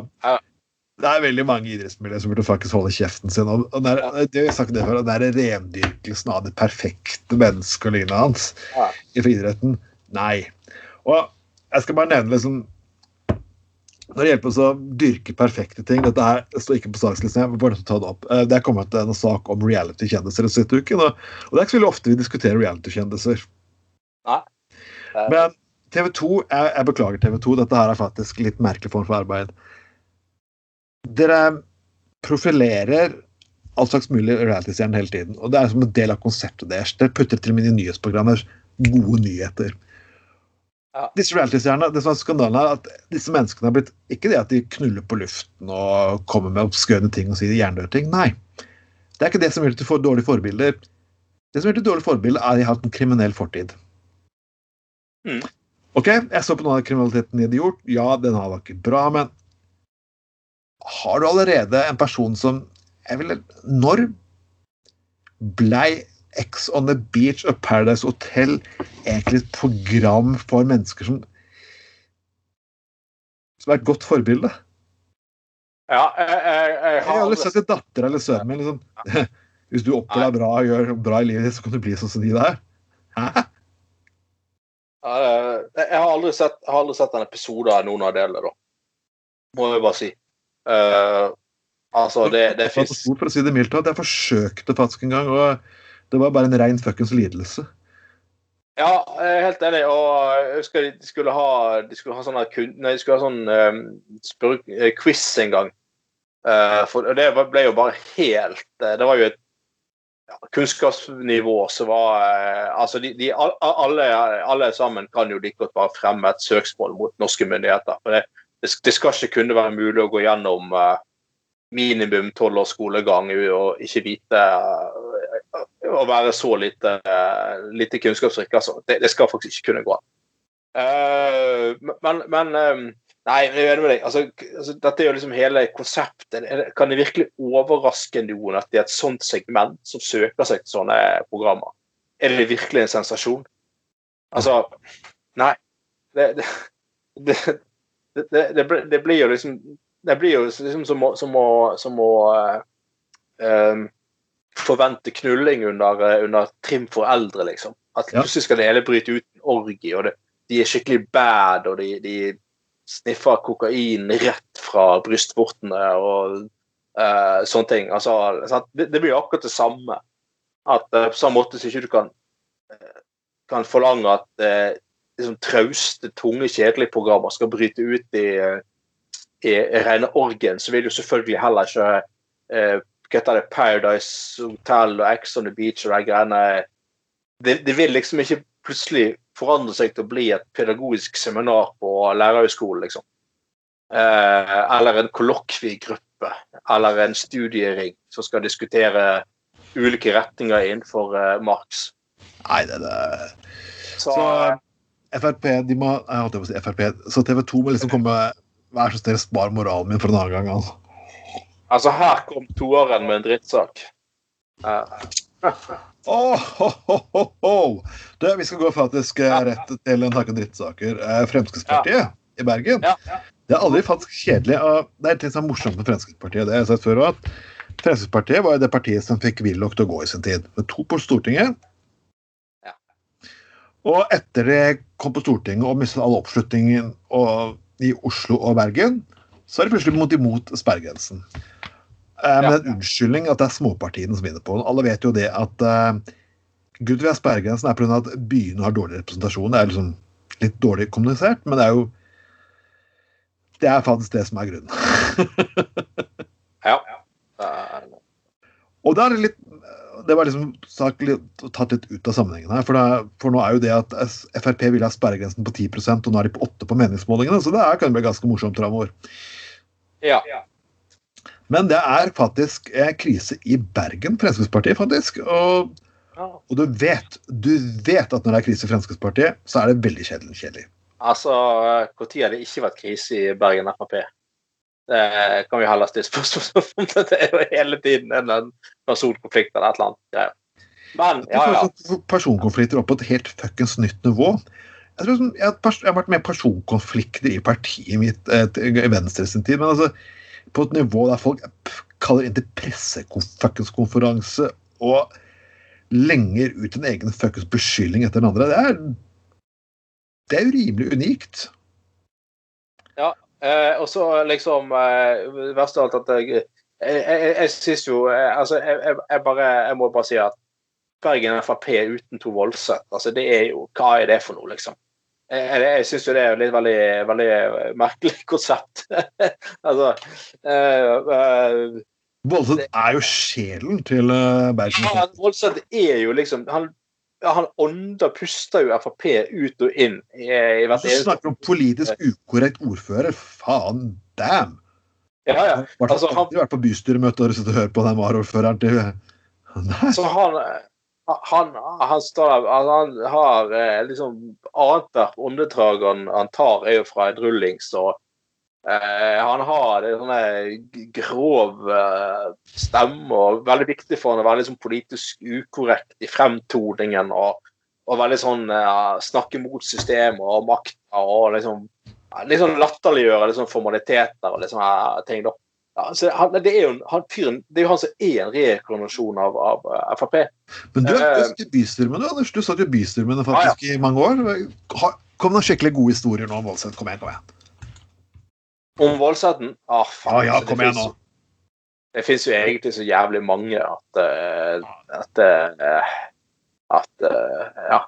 Det er veldig mange idrettsmiljøer som burde faktisk holde kjeften sin. Og, og det, er, det, har sagt det før, det er rendyrkelsen av det perfekte mennesket og lignende hans Ja. i friidretten. Nei. Og jeg skal bare nevne liksom Når det gjelder å dyrke perfekte ting Dette her står ikke på sakslisten, jeg bare ta det opp. Eh, Det er kommet en sak om reality-kjendiser den siste uken, og, og det er ikke så veldig ofte vi diskuterer reality-kjendiser. Ja. Men TV 2, jeg, jeg beklager TV 2, dette her er faktisk litt merkelig form for arbeid. Dere profilerer all slags mulig reality-stjerner hele tiden. Og det er som en del av konseptet deres. Dere putter til og med i nyhetsprogrammer gode nyheter. Ja. Disse reality-stjernene, det som er skandalen er at disse menneskene har blitt Ikke det at de knuller på luften og kommer med obskøne ting og sier jerndøde ting. Nei. Det er ikke det som gjør at du får dårlige forbilder. Det som gjør det til dårlige forbilder, er at de har hatt en kriminell fortid. Mm. Ok, jeg så på noe av kriminaliteten de hadde gjort. Ja, den var ikke bra, men har du allerede en person som jeg vil, Når blei X on the Beach og Paradise Hotel egentlig et program for mennesker som som er et godt forbilde? Ja, jeg, jeg, jeg Jeg har har aldri aldri sett en datter eller sønnen min liksom <laughs> Hvis du oppfører deg bra og gjør bra i livet så kan du bli sånn som de der. Hæ? Jeg har aldri sett, jeg har aldri sett en episode av noen av delene, da. Må jeg bare si. Eh, altså, det, det For å si det mildt, jeg forsøkte faktisk en gang, og det var bare en rein fuckings lidelse. Ja, jeg er helt enig. Og jeg husker de skulle ha, de skulle ha sånn Nei, de skulle ha sånn um, spør, quiz en gang. Uh, for det ble jo bare helt Det var jo et ja, kunnskapsnivå som var uh, Altså, de, de, alle, alle sammen kan jo like godt bare fremme et søksmål mot norske myndigheter. For det, det, skal ikke kunne være mulig å gå gjennom eh, minimum tolv års skolegang og ikke vite eh, Å være så lite, eh, lite kunnskapsrik. Altså. Det, det skal faktisk ikke kunne gå an. Men, men Nei, jeg er enig med deg. Altså, altså, dette er jo liksom hele konseptet. Kan det virkelig overraske noen at det er et sånt segment som søker seg til sånne programmer? Er det virkelig en sensasjon? Altså Nei. Det, det, <laughs> det, det, det, blir- det blir jo liksom Det blir jo liksom som å, som å, som å eh, forvente knulling under, eh, under trim for eldre, liksom. At Ja. plutselig skal det hele bryte ut en orgie, og det, de er skikkelig bad, og de, de sniffer kokain rett fra brystvortene og uh, sånne ting. Altså, det, det blir akkurat det samme. At uh, På samme måte som ikke du kan, kan forlange at eh, liksom, trauste, tunge, kjedelige programmer skal bryte ut i, i, i rene orgen, så vil jo selvfølgelig heller ikke eh, det, Paradise Hotel og Ex on the Beach og de greiene det, det vil liksom ikke plutselig forandre seg til å bli et pedagogisk seminar på lærerhøgskolen, liksom. Eh, eller en kollokviegruppe, eller en studiering som skal diskutere ulike retninger innenfor eh, Marx. Nei, det, det Så, Så Frp, de må Jeg holdt på å si Frp, så TV 2 må liksom komme Vær så snill, spar moralen min for en annen gang. Altså. altså, her kom toeren med en drittsak. Uh. Oh, ho, ho, ho. Du, vi skal gå faktisk eh, rett til en takke drittsaker. Fremskrittspartiet Fremskrittspartiet i Bergen. ja, ja. Det er aldri faktisk kjedelig. og Det er litt sånn morsomt med Fremskrittspartiet. Det har jeg sagt før at Fremskrittspartiet var jo det partiet som fikk Willoch til å gå i sin tid. Med to på Stortinget. Ja. Og etter det kom på Stortinget og mistet all oppslutningen og, i Oslo og Bergen, så er det plutselig mot imot sperregrensen. Eh, med Ja. en unnskyldning at det er småpartiene som vinner på den. Alle vet jo det at eh, Grunnen til at vi har sperregrensen er pga. at byene har dårlig representasjon. Det er liksom litt dårlig kommunisert, men det er jo Det er faktisk det som er grunnen. <laughs> ja. Eh, Og da er det litt Det var liksom tatt litt ut av sammenhengen her. For, det, for nå er jo det at Frp vil ha sperregrensen på 10 og nå er de på 8 på meningsmålingene, så det er, kan bli ganske morsomt framover. ja. Men det er faktisk eh, krise i Bergen, Fremskrittspartiet, faktisk. Og, og du vet du vet at når det er krise i Fremskrittspartiet, så er det veldig kjedelig. kjedelig. Altså, når har det ikke vært krise i Bergen Frp? Det kan vi heller stille spørsmål om. <laughs> Det er jo hele tiden en eller annen personkonflikt eller et eller annet. greier. Men, ja, ja. Personkonflikter opp på et helt fuckings nytt nivå. Jeg, tror, jeg, har vært med personkonflikter i partiet mitt eh, i Venstre sin tid, men altså på et nivå der folk kaller inn til pressekonferanse og lenger ut en egen fuckings beskyldning etter den andre, det er, det er jo rimelig unikt. Eh, og så liksom eh, Verst av alt at jeg Jeg, jeg, jeg syns jo eh, Altså, jeg, jeg, bare Jeg må bare si at Bergen Frp uten to voldsett, altså det er jo Hva er det for noe, liksom? Jeg, jeg, syns jo det er litt veldig, veldig merkelig <laughs> konsept. altså eh, eh, Voldsomt er jo sjelen til Bergen. Ja, Voldseth er jo liksom Han, han ånder, puster jo Frp ut og inn i, i hvert Så snakker om politisk ukorrekt ordfører. Faen damn! Ja, ja. Altså, han- har vært på bystyremøte og sittet og hørt på den varaordføreren til Nei. Så han, han, han, står altså, han har eh, liksom Annethvert åndedrag han, han tar, er jo fra en rullings. og eh, Han har en sånne grov eh, stemme, og veldig viktig for han å være liksom politisk ukorrekt i fremtoningen. og, og veldig sånn eh, snakke mot systemet og makta og liksom ja, sånn latterliggjøre liksom formaliteter og liksom ting. da. Ja, så han, det, er jo, han, fyren, det er jo han som er en rekonvensjon av, av Frp. Men du, er Eh, i bystyrmen, du, Anders. Du satt i bystyrmene faktisk i mange år. Kom noen skikkelig gode historier nå om Voldseth? Kom igjen, kom igjen. Om Voldsetten ah, faen, ah, ja, altså, kom igjen nå. Det fins jo egentlig så jævlig mange at uh, at, uh, at uh, ja.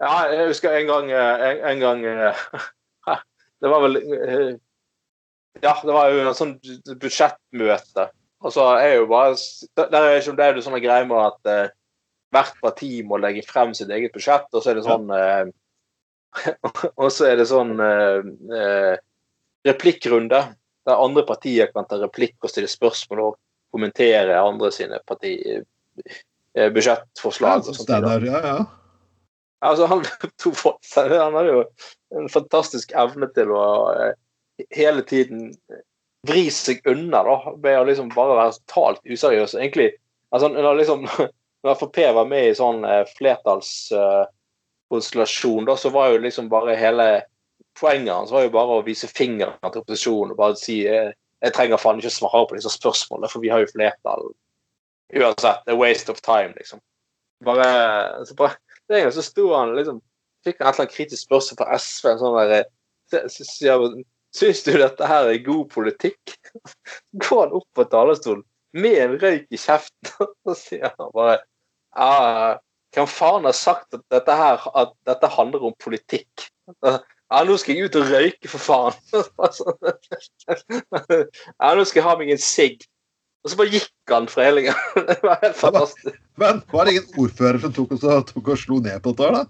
ja. Jeg husker en gang en, en gang <laughs> Det var vel Ja, det var jo en sånn budsjettmøte. Og så er jo bare Der er det jo sånne greier med at hvert parti må legge frem sitt eget budsjett, og så er det sånn <laughs> Og så er det sånn replikkrunde der andre partier kan ta replikk og stille spørsmål og kommentere andre sine parti, eh, budsjettforslag. og sånt. Der, ja, ja. Altså, <laughs> han, han har jo en fantastisk evne til å eh, hele tiden vri seg unna da, ved å liksom bare være totalt useriøs. Egentlig, altså, når, liksom, <laughs> når Frp var med i sånn eh, flertallskonstellasjon, da, så var jo liksom bare hele poenget hans var jo bare å vise fingeren til opposisjonen og bare si eh, jeg trenger faen ikke svare på disse spørsmålene, for vi har jo flertall. Uansett, er waste of time, liksom. Bare, så bare det en så sto han liksom Fikk han et eller annet kritisk spørsmål fra SV. en Sånn der, så- så sier han Syns du dette her er god politikk? <laughs> Går han opp på talerstolen med en røyk i kjeften, <laughs> og sier han bare ja, Hvem faen har sagt at dette her at dette handler om politikk? Ja, nå skal jeg ut og røyke, for faen. <laughs> Ja, nå skal jeg ha meg en sigg. Og så bare gikk han fra hele gangen. <laughs> Det var helt fantastisk. Men var det ingen ordfører som tok og, så, tok og slo ned på dette? her, da?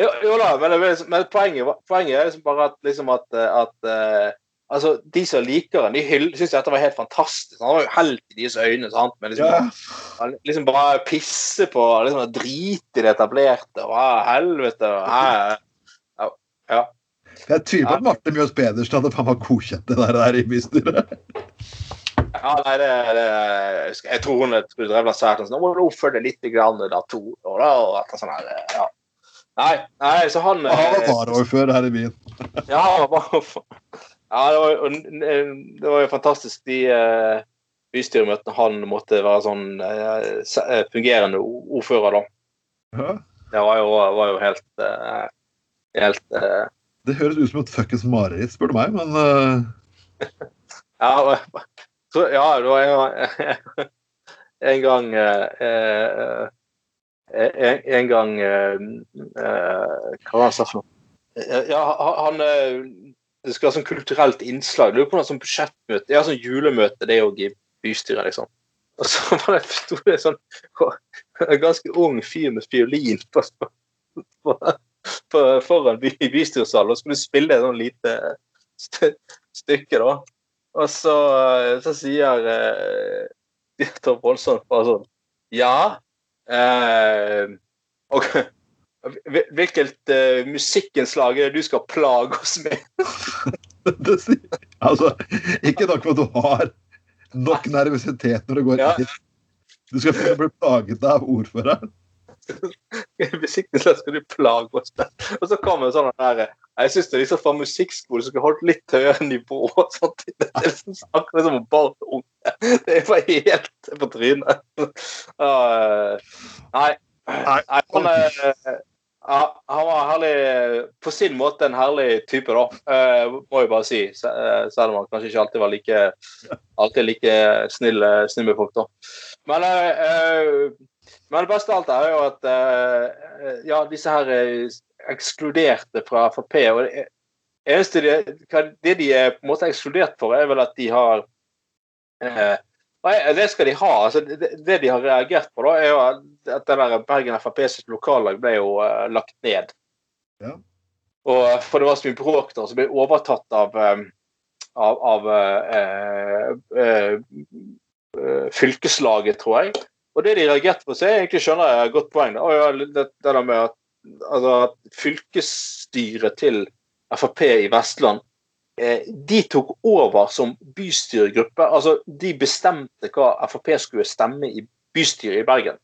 Jo, jo da, men, det, men poenget, poenget er liksom bare at, liksom at, at uh, altså, de som liker han, de syns dette var helt fantastisk. Han var jo helt i deres øyne. sant? Men liksom, Ja. han liksom bare pisse på liksom drite i det etablerte. og helvete. og, <laughs> ja. Jeg tviler på at Marte Mjøs Pedersen hadde faen meg godkjent det der, der i bystyret. ja, nei, det, det jeg tror hun skulle og sa sånn Nå må du oppføre deg litt grann da to år, da, og etter sånn her, Ja. Nei, nei, så han han var eh, varaordfører her i byen. <laughs> Ja, han var bare ja, det var, jo- det var jo fantastisk. De uh, bystyremøtene han måtte være sånn uh, eh, fungerende ordfører, da. Ja. Det var jo, var jo helt eh, Helt uh... Det høres ut som et fuckings mareritt, spør du meg, men uh... <laughs> Ja, så, ja det var en gang <laughs> En gang eh, eh, en, en gang eh, Hva var det han sa for noe? Ja, han Det skal være sånn kulturelt innslag. Det på jo på er sånn budsjettmøte. Ja, sånn julemøte, det er jo i bystyret, liksom. Og så <laughs> var det, sto det sånn en ganske ung fyr med fiolin på, på, på, foran by, bystyresalen og skulle spille et lite st stykke, da. Og så, så sier eh, direktør Voldsomt bare sånn Ja. Eh, og hvilket eh, musikkinnslag er det du skal plage oss med? <laughs> Altså, ikke nok med at du har nok nervøsitet når det går inn Du skal bli plaget av ordføreren. <laughs> Så skal du plage oss med. Og så kommer sånn der Jeg syns det er liksom fra musikkskole som skulle holdt litt høyere nivå. sånt. Det er liksom snakker liksom om barn og unge. Det er bare helt på trynet. Uh, nei. Nei. han, uh, han var herlig På sin måte en herlig type, da. Uh, må jeg bare si. Eh, Selv om han kanskje ikke alltid var like alltid like snill, snill med folk, da. Men eh, eh, men det beste av alt er jo at eh, ja, disse her er ekskluderte fra Frp. og det eneste de, det de er på en måte ekskludert for, er vel at de har eh, Det skal de ha. altså det, det de har reagert på, da, er jo at det der Bergen Frp sitt lokallag ble jo eh, lagt ned. Ja. Og, for det var så mye bråk der, som ble overtatt av eh, av, av eh, eh, eh, fylkeslaget, tror jeg. Og det de reagerte på, så jeg egentlig skjønner jeg et godt poeng. Oh, ja, det, det der med at, altså, at fylkesstyret til Frp i Vestland eh, de tok over som bystyregruppe. Altså, de bestemte hva Frp skulle stemme i bystyret i Bergen.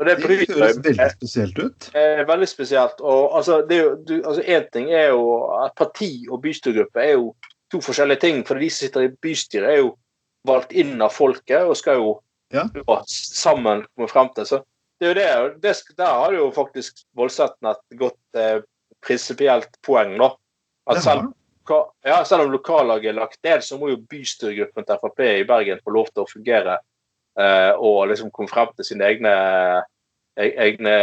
Og det Det høres veldig spesielt ut. Eh, veldig spesielt. Og altså, det er du, altså, en ting er jo at parti og bystyregruppe er jo to forskjellige ting. For de som sitter i bystyret, er jo valgt inn av folket og skal jo Ja. sammen komme frem til. Så det er jo det, det Der har jo faktisk Voldsetten et godt eh, prinsipielt poeng, da. At selv, ja, selv om lokallaget er lagt ned, så må jo bystyregruppen til Frp i Bergen få lov til å fungere eh, og liksom komme frem til sine egne, e- egne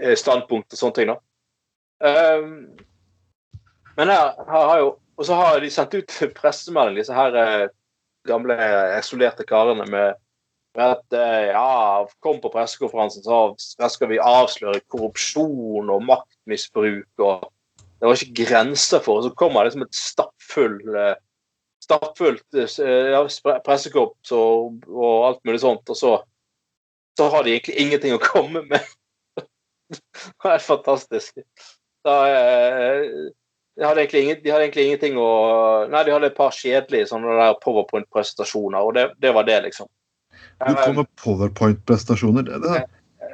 eh, standpunkt og sånne ting. da. Um, men her, her har jo Og så har de sendt ut <laughs> pressemelding, disse her eh, gamle isolerte karene, med, at eh, ja, kom på pressekonferansen, så skal vi avsløre korrupsjon og maktmisbruk. og Det var ikke grenser for. det. så kommer det liksom et eh, stappfullt eh, ja, pressekorps og, og alt mulig sånt, og så, så har de egentlig ingenting å komme med. <laughs> det er fantastisk. Da, eh, de, hadde ingen, de hadde egentlig ingenting å Nei, de hadde et par kjedelige sånne der powerpoint-presentasjoner, og det, det var det, liksom. Du kom med powerpoint-prestasjoner. Det, det,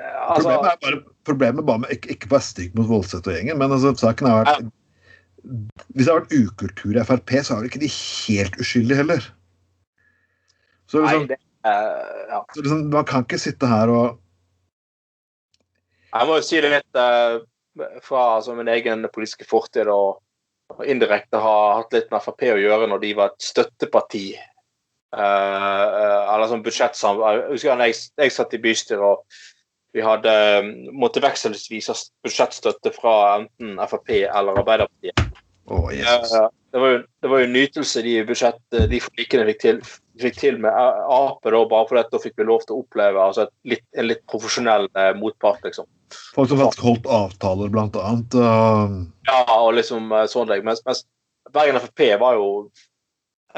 Eh, altså, problemet er bare, problemet bare med ikke, ikke bare stygg mot Voldseth og gjengen, men altså, saken har vært Hvis det har vært ukultur i Frp, så er vel ikke de helt uskyldige heller. Så nei, liksom, det, uh, ja. så liksom, man kan ikke sitte her og Jeg må jo si det litt uh, fra altså, min egen politiske fortid og indirekte ha hatt litt med Frp å gjøre når de var et støtteparti. Eh, eh, eller sånn budsjettsamarbeid. Jeg husker jeg, jeg satt i bystyret og vi hadde eh, måtte vekselvis ha budsjettstøtte fra enten Frp eller Arbeiderpartiet. Oh, det, var jo, det var jo en nytelse de budsjett, de forlikene fikk til, fikk til med Ap, da, bare fordi at da fikk vi lov til å oppleve altså, litt, en litt profesjonell eh, motpart, liksom. Folk som faktisk holdt avtaler, blant annet. Uh... Ja, og liksom sånn det. Mens, mens Bergen Frp var jo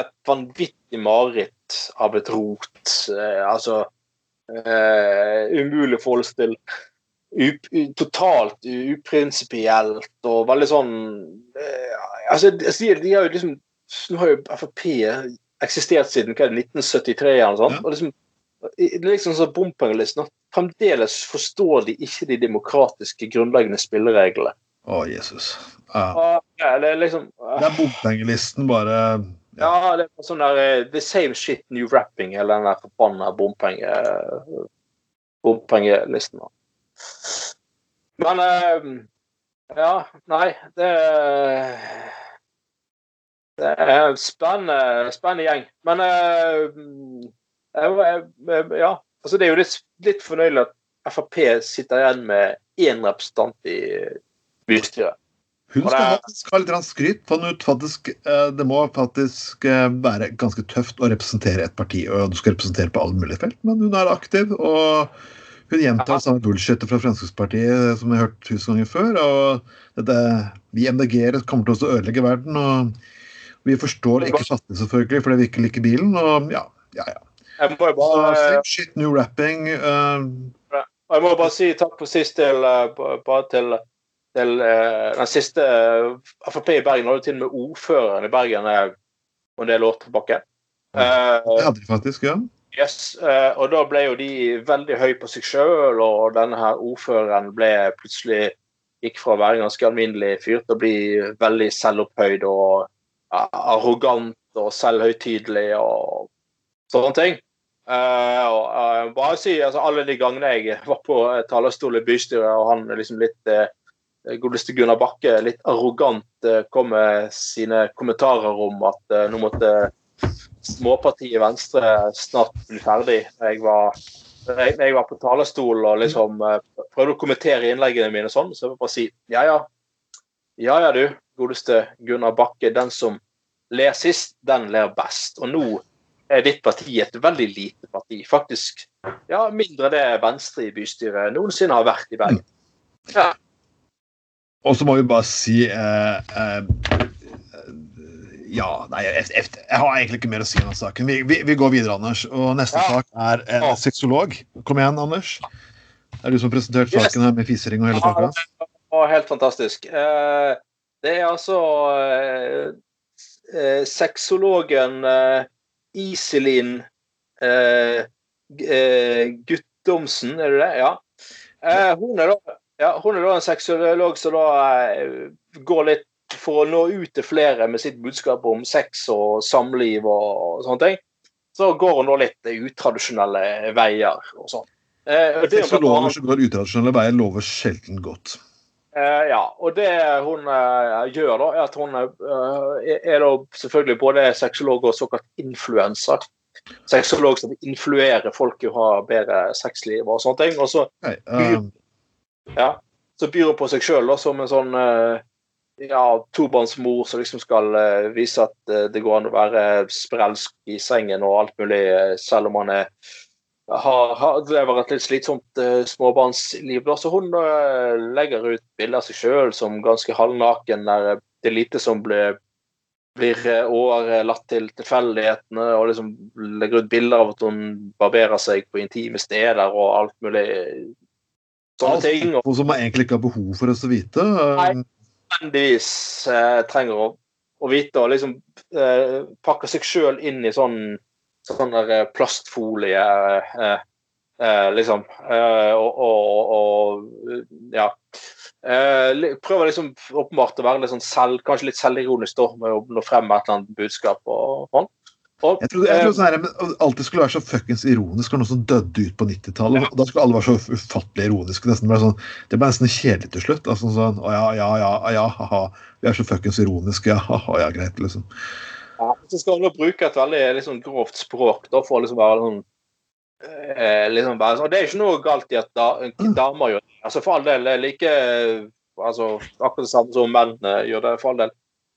et vanvittig mareritt av et rot. Eh, altså eh, Umulig å forestille. til. Up, totalt uprinsipielt og veldig sånn eh, altså, jeg sier, de har jo liksom Nå har jo Frp eksistert siden hva er det, 1973 eller noe sånt. Ja. Og liksom, det liksom sånn bompengelisten Fremdeles forstår de ikke de demokratiske grunnleggende spillereglene. Å, Jesus. Ja. Ja, det er liksom Det er bompengelisten bare Ja, det er sånn der eh, The same shit new rapping, hele den der forbanna bompenge... bompengelisten. Men uh, Ja, nei, det Det er en spennende, spennende gjeng. Men eh, ja, altså det er jo litt, litt fornøyelig at Frp sitter igjen med én representant i bystyret. Hun skal er- faktisk ha litt skryt. på faktisk, eh, Det må faktisk eh, være ganske tøft å representere et parti, og du skal representere på alle mulige felt, men hun er aktiv. og Hun gjentar samme bullshitet fra Fremskrittspartiet som jeg har hørt tusen ganger før. og dette, Vi MDG-ere kommer til å ødelegge verden. og Vi forstår ikke chatten, selvfølgelig, fordi vi ikke liker bilen. og ja, ja, ja. Jeg må jo Så, bare same shit, new rapping. Uh, jeg må bare si takk for sist til, eh, bare til, til eh, den siste eh, Frp i Bergen hadde til og med ordføreren i Bergen og en del år tilbake. Eh, det hadde de faktisk, ja. Yes, eh, og da ble jo de veldig høy på seg sjøl, og denne her ordføreren ble plutselig gikk fra å være en ganske alminnelig fyr til å bli veldig selvopphøyd og arrogant og selvhøytidelig og sånne ting. Uh, og, uh, bare si, altså, Alle de gangene jeg var på talerstol i bystyret, og han liksom litt uh, godeste Gunnar Bakke litt arrogant kom med sine kommentarer om at nå måtte småpartiet Venstre snart bli ferdig. Jeg var, jeg, jeg var på talerstol og liksom prøvde å kommentere innleggene mine sånn, så jeg vil bare si ja ja. Ja ja, du, godeste Gunnar Bakke. Den som ler sist, den ler best. Og nå er ditt parti et veldig lite parti. Faktisk ja, mindre det Venstre i bystyret noensinne har vært i Bergen. Ja. Og så må vi bare si eh, eh, Ja, nei, jeg, jeg, jeg, har egentlig ikke mer å si om den saken. Vi, vi, vi går videre, Anders. Og neste Ja. sak er en Ja. sexolog. Kom igjen, Anders. Det er du som har presentert saken her med fisering og hele pakka. Helt fantastisk. Eh, det er altså eh, eh, sexologen eh, Iselin eh, eh, Guttomsen, er det det? Ja. Eh, hun, er da, ja hun er da en sexolog som da eh, går litt for å nå ut til flere med sitt budskap om sex og samliv og sånne ting. Så går hun da litt utradisjonelle veier og sånn. Eh, er Sexologer som går utradisjonelle veier, lover sjelden godt. Eh, ja, og det hun eh, gjør, da, er at hun eh, er da selvfølgelig både sexolog og såkalt influenser. Sexolog som influerer folk til å ha bedre sexliv og sånne ting. Og så, Nei, eh, ja, så byr hun på seg sjøl som en sånn eh, ja, tobarnsmor som liksom skal eh, vise at det går an å være sprelsk i sengen og alt mulig, selv om man er har, har, lever et litt slitsomt uh, småbarnsliv. Så hun uh, legger ut bilder av seg sjøl som ganske halvnaken, der det er lite som blir, blir eh, overlatt til tilfeldighetene, og liksom legger ut bilder av at hun barberer seg på intime steder og alt mulig sånne alt ting. Og som man egentlig ikke har behov for oss å vite. eh, Nei. nødvendigvis uh, trenger å, å vite og liksom eh, pakke seg sjøl inn i sånn, sånn der eh, plastfolie, eh, eh, liksom. Eh, og, og, og ja. Eh, prøver liksom åpenbart å være litt sånn selv, kanskje litt selvironisk da, med å nå frem med et eller annet budskap og sånn. Og, Jeg trodde, jeg trodde sånn her, alltid skulle være så fuckings ironisk og noen som døde ut på 90-tallet. Ja. Da skulle alle være så ufattelig ironiske. Nesten ble sånn, det ble nesten kjedelig til slutt. Altså sånn, å ja, ja, ja, ja, haha. Vi er så fuckings ironiske. Ja, haha, ja, greit, liksom. Ja, så skal han bruke et veldig liksom, grovt språk da, for å liksom være sånn eh, liksom sånn- Og det er ikke noe galt i at da, damer gjør det. Altså, for all del, det er like altså, Akkurat det samme som menn eh, gjør det, for all del.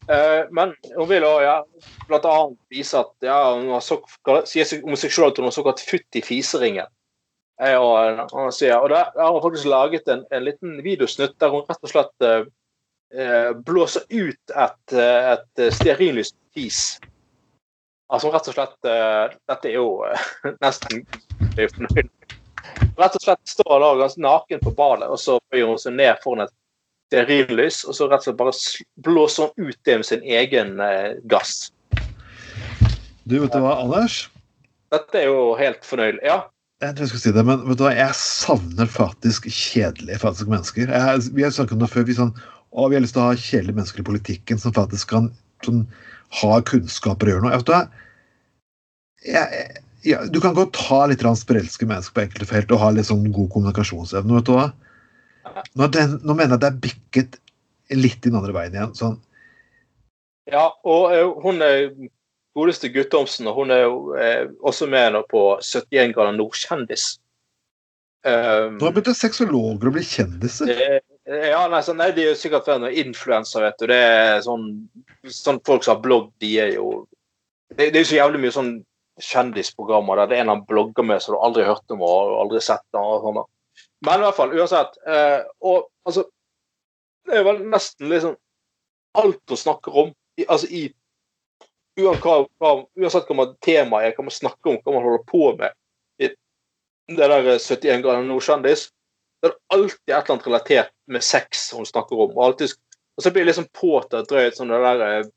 Eh, men hun vil òg ja, annet vise at ja, hun så, sier at hun har såkalt futt i fiseringen. Eh, og, og, sier, og der har hun faktisk laget en, en liten videosnutt der hun rett og slett eh, eh, blåser ut et, eh, et stearinlyst fis. Altså rett og slett uh, Dette er jo uh, <laughs> nesten. Rett og slett står da ganske naken på badet, og så bøyer hun seg ned foran et stearinlys, og så rett og slett bare blåser hun ut det med sin egen uh, gass. Du, vet du hva, Anders? Dette er jo helt fornøyelig. Ja. Jeg tror jeg skal si det, men vet du hva, jeg savner faktisk kjedelige faktisk mennesker. Jeg, vi har snakket om det før. Vi, sånn, å, vi har lyst til å ha kjedelige mennesker i politikken som faktisk kan sånn, ha kunnskaper og gjøre noe. Du jeg, jeg, ja, du kan godt ha litt sprelske mennesker på enkelte felt og ha litt sånn god kommunikasjonsevne. vet du hva? Nå, den, nå mener jeg det er bikket litt i den andre veien igjen. sånn, ja og ø, hun er godeste Guttormsen, og hun er jo eh, også med nå på 71 grader nordkjendis. Um, Nå begynte sexologer å bli kjendiser. Det- Ja, nei, så, nei, de er jo sikkert noen influensere, vet du. Det er sånn, sånn folk som har blogg, de er jo Det, det er jo så jævlig mye sånn kjendisprogrammer der det er en han blogger med som du aldri har hørt om og aldri sett. Og sånn. Men i hvert fall, uansett. Eh, og altså Det er vel nesten liksom alt hun snakker om, i, altså i Uansett hva temaet er, hva man snakker om, hva man holder på med i det der eh, 71 grader nordkjendis, det er alltid et eller annet relatert med sex hun snakker om. Og, alltid, og så blir det liksom påtatt drøyt sånn det der eh,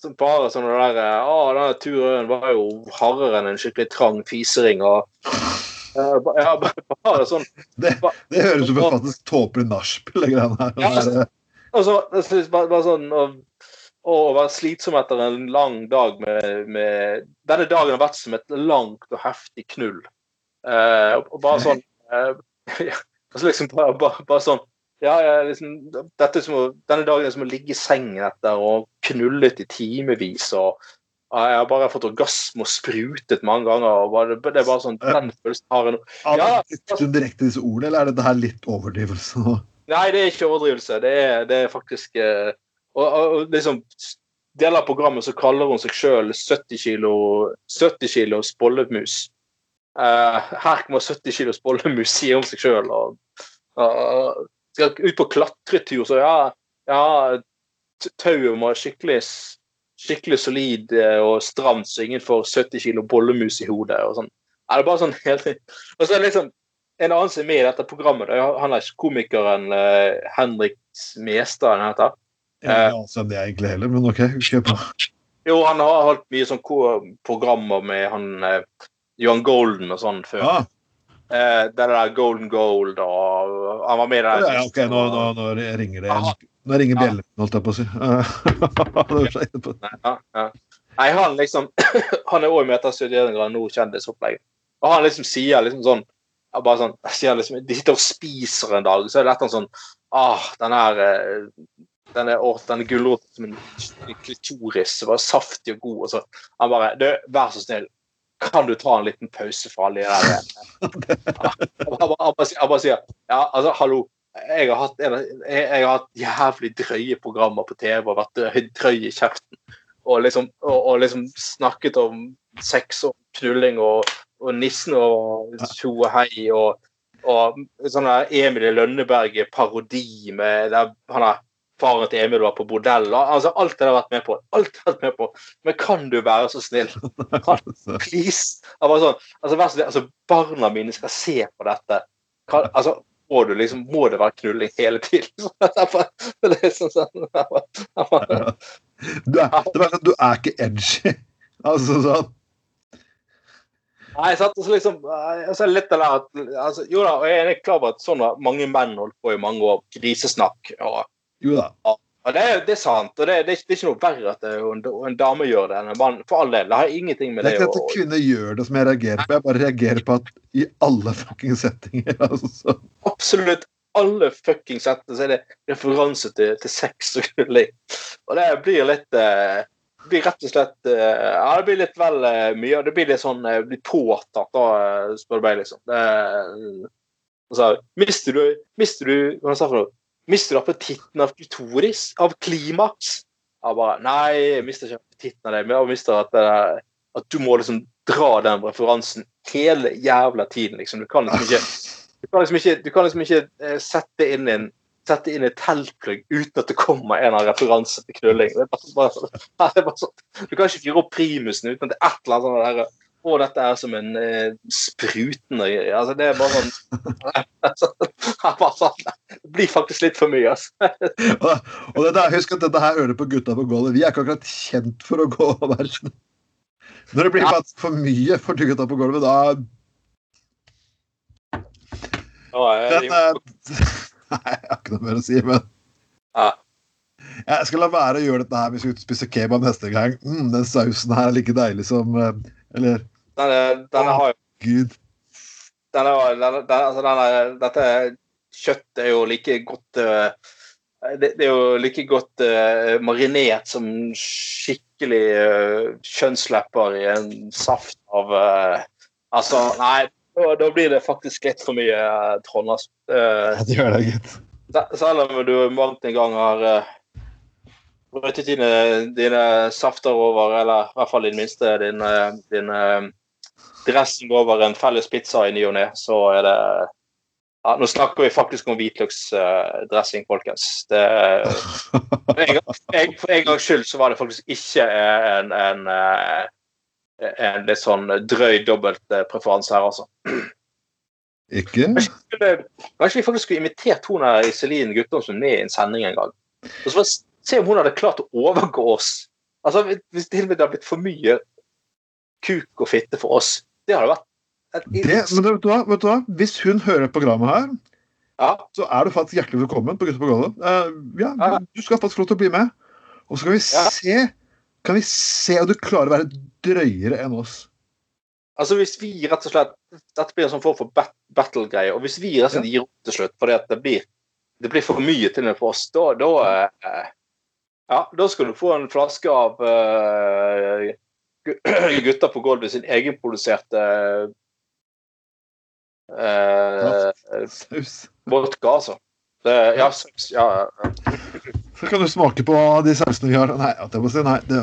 så bare sånn det der eh, Å, denne turen var jo hardere enn en skikkelig trang fisering og eh, Ja, bare, bare sånn Det, det høres ut som et faktisk tåpelig nachspiel, det greiene her. Ja. Er, Og så det synes jeg bare, bare sånn å, å være slitsom etter en lang dag med, med Denne dagen har vært som et langt og heftig knull. Eh, og bare sånn eh, <laughs> ja, altså liksom bare, bare, bare sånn ja, ja, liksom, som Denne dagen er som å ligge i sengen etter og knullet i timevis. og Jeg har bare fått orgasme og sprutet mange ganger. og bare, Det er bare sånn, Den følelsen har jeg nå. Ja. brukte du direkte disse ordene, eller er dette her litt overdrivelse? Nei, det er ikke overdrivelse. Det er, det er faktisk eh, og, og, og liksom Deler av programmet så kaller hun seg sjøl 70 kilo 70 kilos bollemus. Eh, her kommer 70 kilos bollemus, sier om seg sjøl. Skal ut på klatretur, så ja, ja tauet må være skikkelig skikkelig solid eh, og stramt, så ingen får 70 kilo bollemus i hodet. og sånn. Er det er bare sånn helt Og så er det liksom en annen som er med i dette programmet, da, er han er komikeren uh, Henrik Mestad. han heter. Jeg vet ikke annet det det egentlig heller, men OK, kjør på. Jo, han har holdt mye sånn programmer med han eh, Johan Golden og sånn før. Ah, Eh, det der Golden Gold og Han var med ja, der. ja, OK, nå, nå, nå ringer det Aha. Nå ringer bjellen, holdt jeg på å si. <laughs> Det var ja, ja. Nei, han liksom <clears throat> Han er òg med etter 71 grader nord kjendisopplegg. Og han liksom sier liksom sånn bare sånn, sier liksom, De sitter og spiser en dag, så er det et eller annet sånn Ah, den her eh, den denne den er gulroten som en klitoris. Bare saftig og god. Og så han bare Du, vær så snill, kan du ta en liten pause fra alle de der. <laughs> Han bare, sier- Ja, altså, hallo. Jeg har, hatt, jeg, jeg har hatt jævlig drøye programmer på TV og vært drøy i kjeften. Og liksom, og, og liksom snakket om sex og knulling og, og nissen og tjo og hei og, og sånn der Emil Lønneberg-parodi med der han er faren til Emil var på bordell. Altså, alt det har vært med på. Alt har vært med på. Men kan du være så snill? <laughs> Please. Jeg bare sånn, altså, så altså, barna mine skal se på dette. Kan, altså, må, du liksom, må det være knulling hele tiden? <laughs> Det er er sånn, sånn, Du er, det er sånn, du er ikke edgy. <laughs> Altså sånn Nei, altså liksom, altså litt av det at, altså, Jo da, jeg er klar over at sånn har mange menn holdt på i mange år. Grisesnakk. og Jo da. Ja, det, er, det er sant. og det, det, er, ikke- det er ikke noe verre at en, en dame gjør det enn en mann. For all del. Det har ingenting med Det er det ikke å at kvinner gjør det som jeg reagerer på. Jeg bare reagerer på at i alle fucking settinger <laughs> altså. Absolutt alle fucking settinger så er det referanse til, til sex og det blir litt eh, det blir rett og slett eh, Ja, det blir litt vel eh, mye. Det blir litt sånn blir litt påtatt, da, eh, spør du meg, liksom. Det, altså, mister du Mister du Hva sa for noe? Mister du appetitten av klitoris? Av klimaks? Jeg bare Nei, jeg mister ikke appetitten av det, men jeg mister at, det at du må liksom dra den referansen hele jævla tiden, liksom. Du kan liksom ikke du kan liksom ikke, kan liksom ikke eh, sette inn en sette inn en teltplugg uten at det kommer en av referanse til knulling. Det er bare, bare, <laughs> det bare sånn. Du kan ikke fyre opp primusen uten at det er et eller annet sånt der, Å, dette er som en eh, sprutende altså, Det er bare sånn <laughs> bare sånn, Det blir faktisk litt for mye, altså. <laughs> Og, og dette, husk at dette her hører på gutta på gulvet. Vi er ikke akkurat kjent for å gå og være sånn. Når det blir Ja. for mye for gutta på gulvet, da Ja, jeg- Men, eh, <laughs> Nei, jeg har ikke noe mer å si, men Ja. Jeg skal la være å gjøre dette her hvis vi skal ut spise kebab neste gang. Mm, den sausen her er like deilig som eh, Eller Denne, denne har jo denne, denne, altså denne, Dette kjøttet er jo like godt eh, det, det er jo like godt uh, marinert som skikkelig uh, kjønnslepper i en saft av uh, Altså, nei, da, da blir det faktisk litt for mye uh, Trond. Altså. Eh, det gjør det, gitt. Selv om du mangt en gang har uh, brøytet dine, dine safter over, eller i hvert fall i det minste, din, eh, din eh, dressing over en felles pizza i ny og ne, så er det ja, Nå snakker vi faktisk om hvitløksdressing, folkens. Det, for, en gang, for en gangs skyld så var det faktisk ikke en, en, eh, en litt sånn drøy dobbeltpreferanse her, altså. Ikke? Kanskje vi faktisk skulle invitert hun her Iselin Guttormsen med i en sending en gang. Og så bare se om hun hadde klart å overgå oss Altså, Hvis det hadde blitt for mye kuk og fitte for oss, det har det vært Det, men vet du, hva, vet du hva? Hvis hun hører programmet her, Ja, så er du faktisk hjertelig velkommen på Gutta på gulvet. Eh, ja, Ja. du skal faktisk få lov til å bli med. Og så kan vi se kan vi se om du klarer å være drøyere enn oss. altså hvis vi rett og slett Dette blir en sånn form for bat battle-greie. Og hvis vi rett og slett gir opp til slutt fordi at det blir, det blir for mye til og med for oss, da, da uh, Ja, da skal du få en flaske av gu- <clears throat> Gutta på gulvet sin egenproduserte uh, Saus. vodka, altså. Det, ja, saus, ja. Så kan du smake på de sausene vi har. Nei, at jeg må si nei. Det...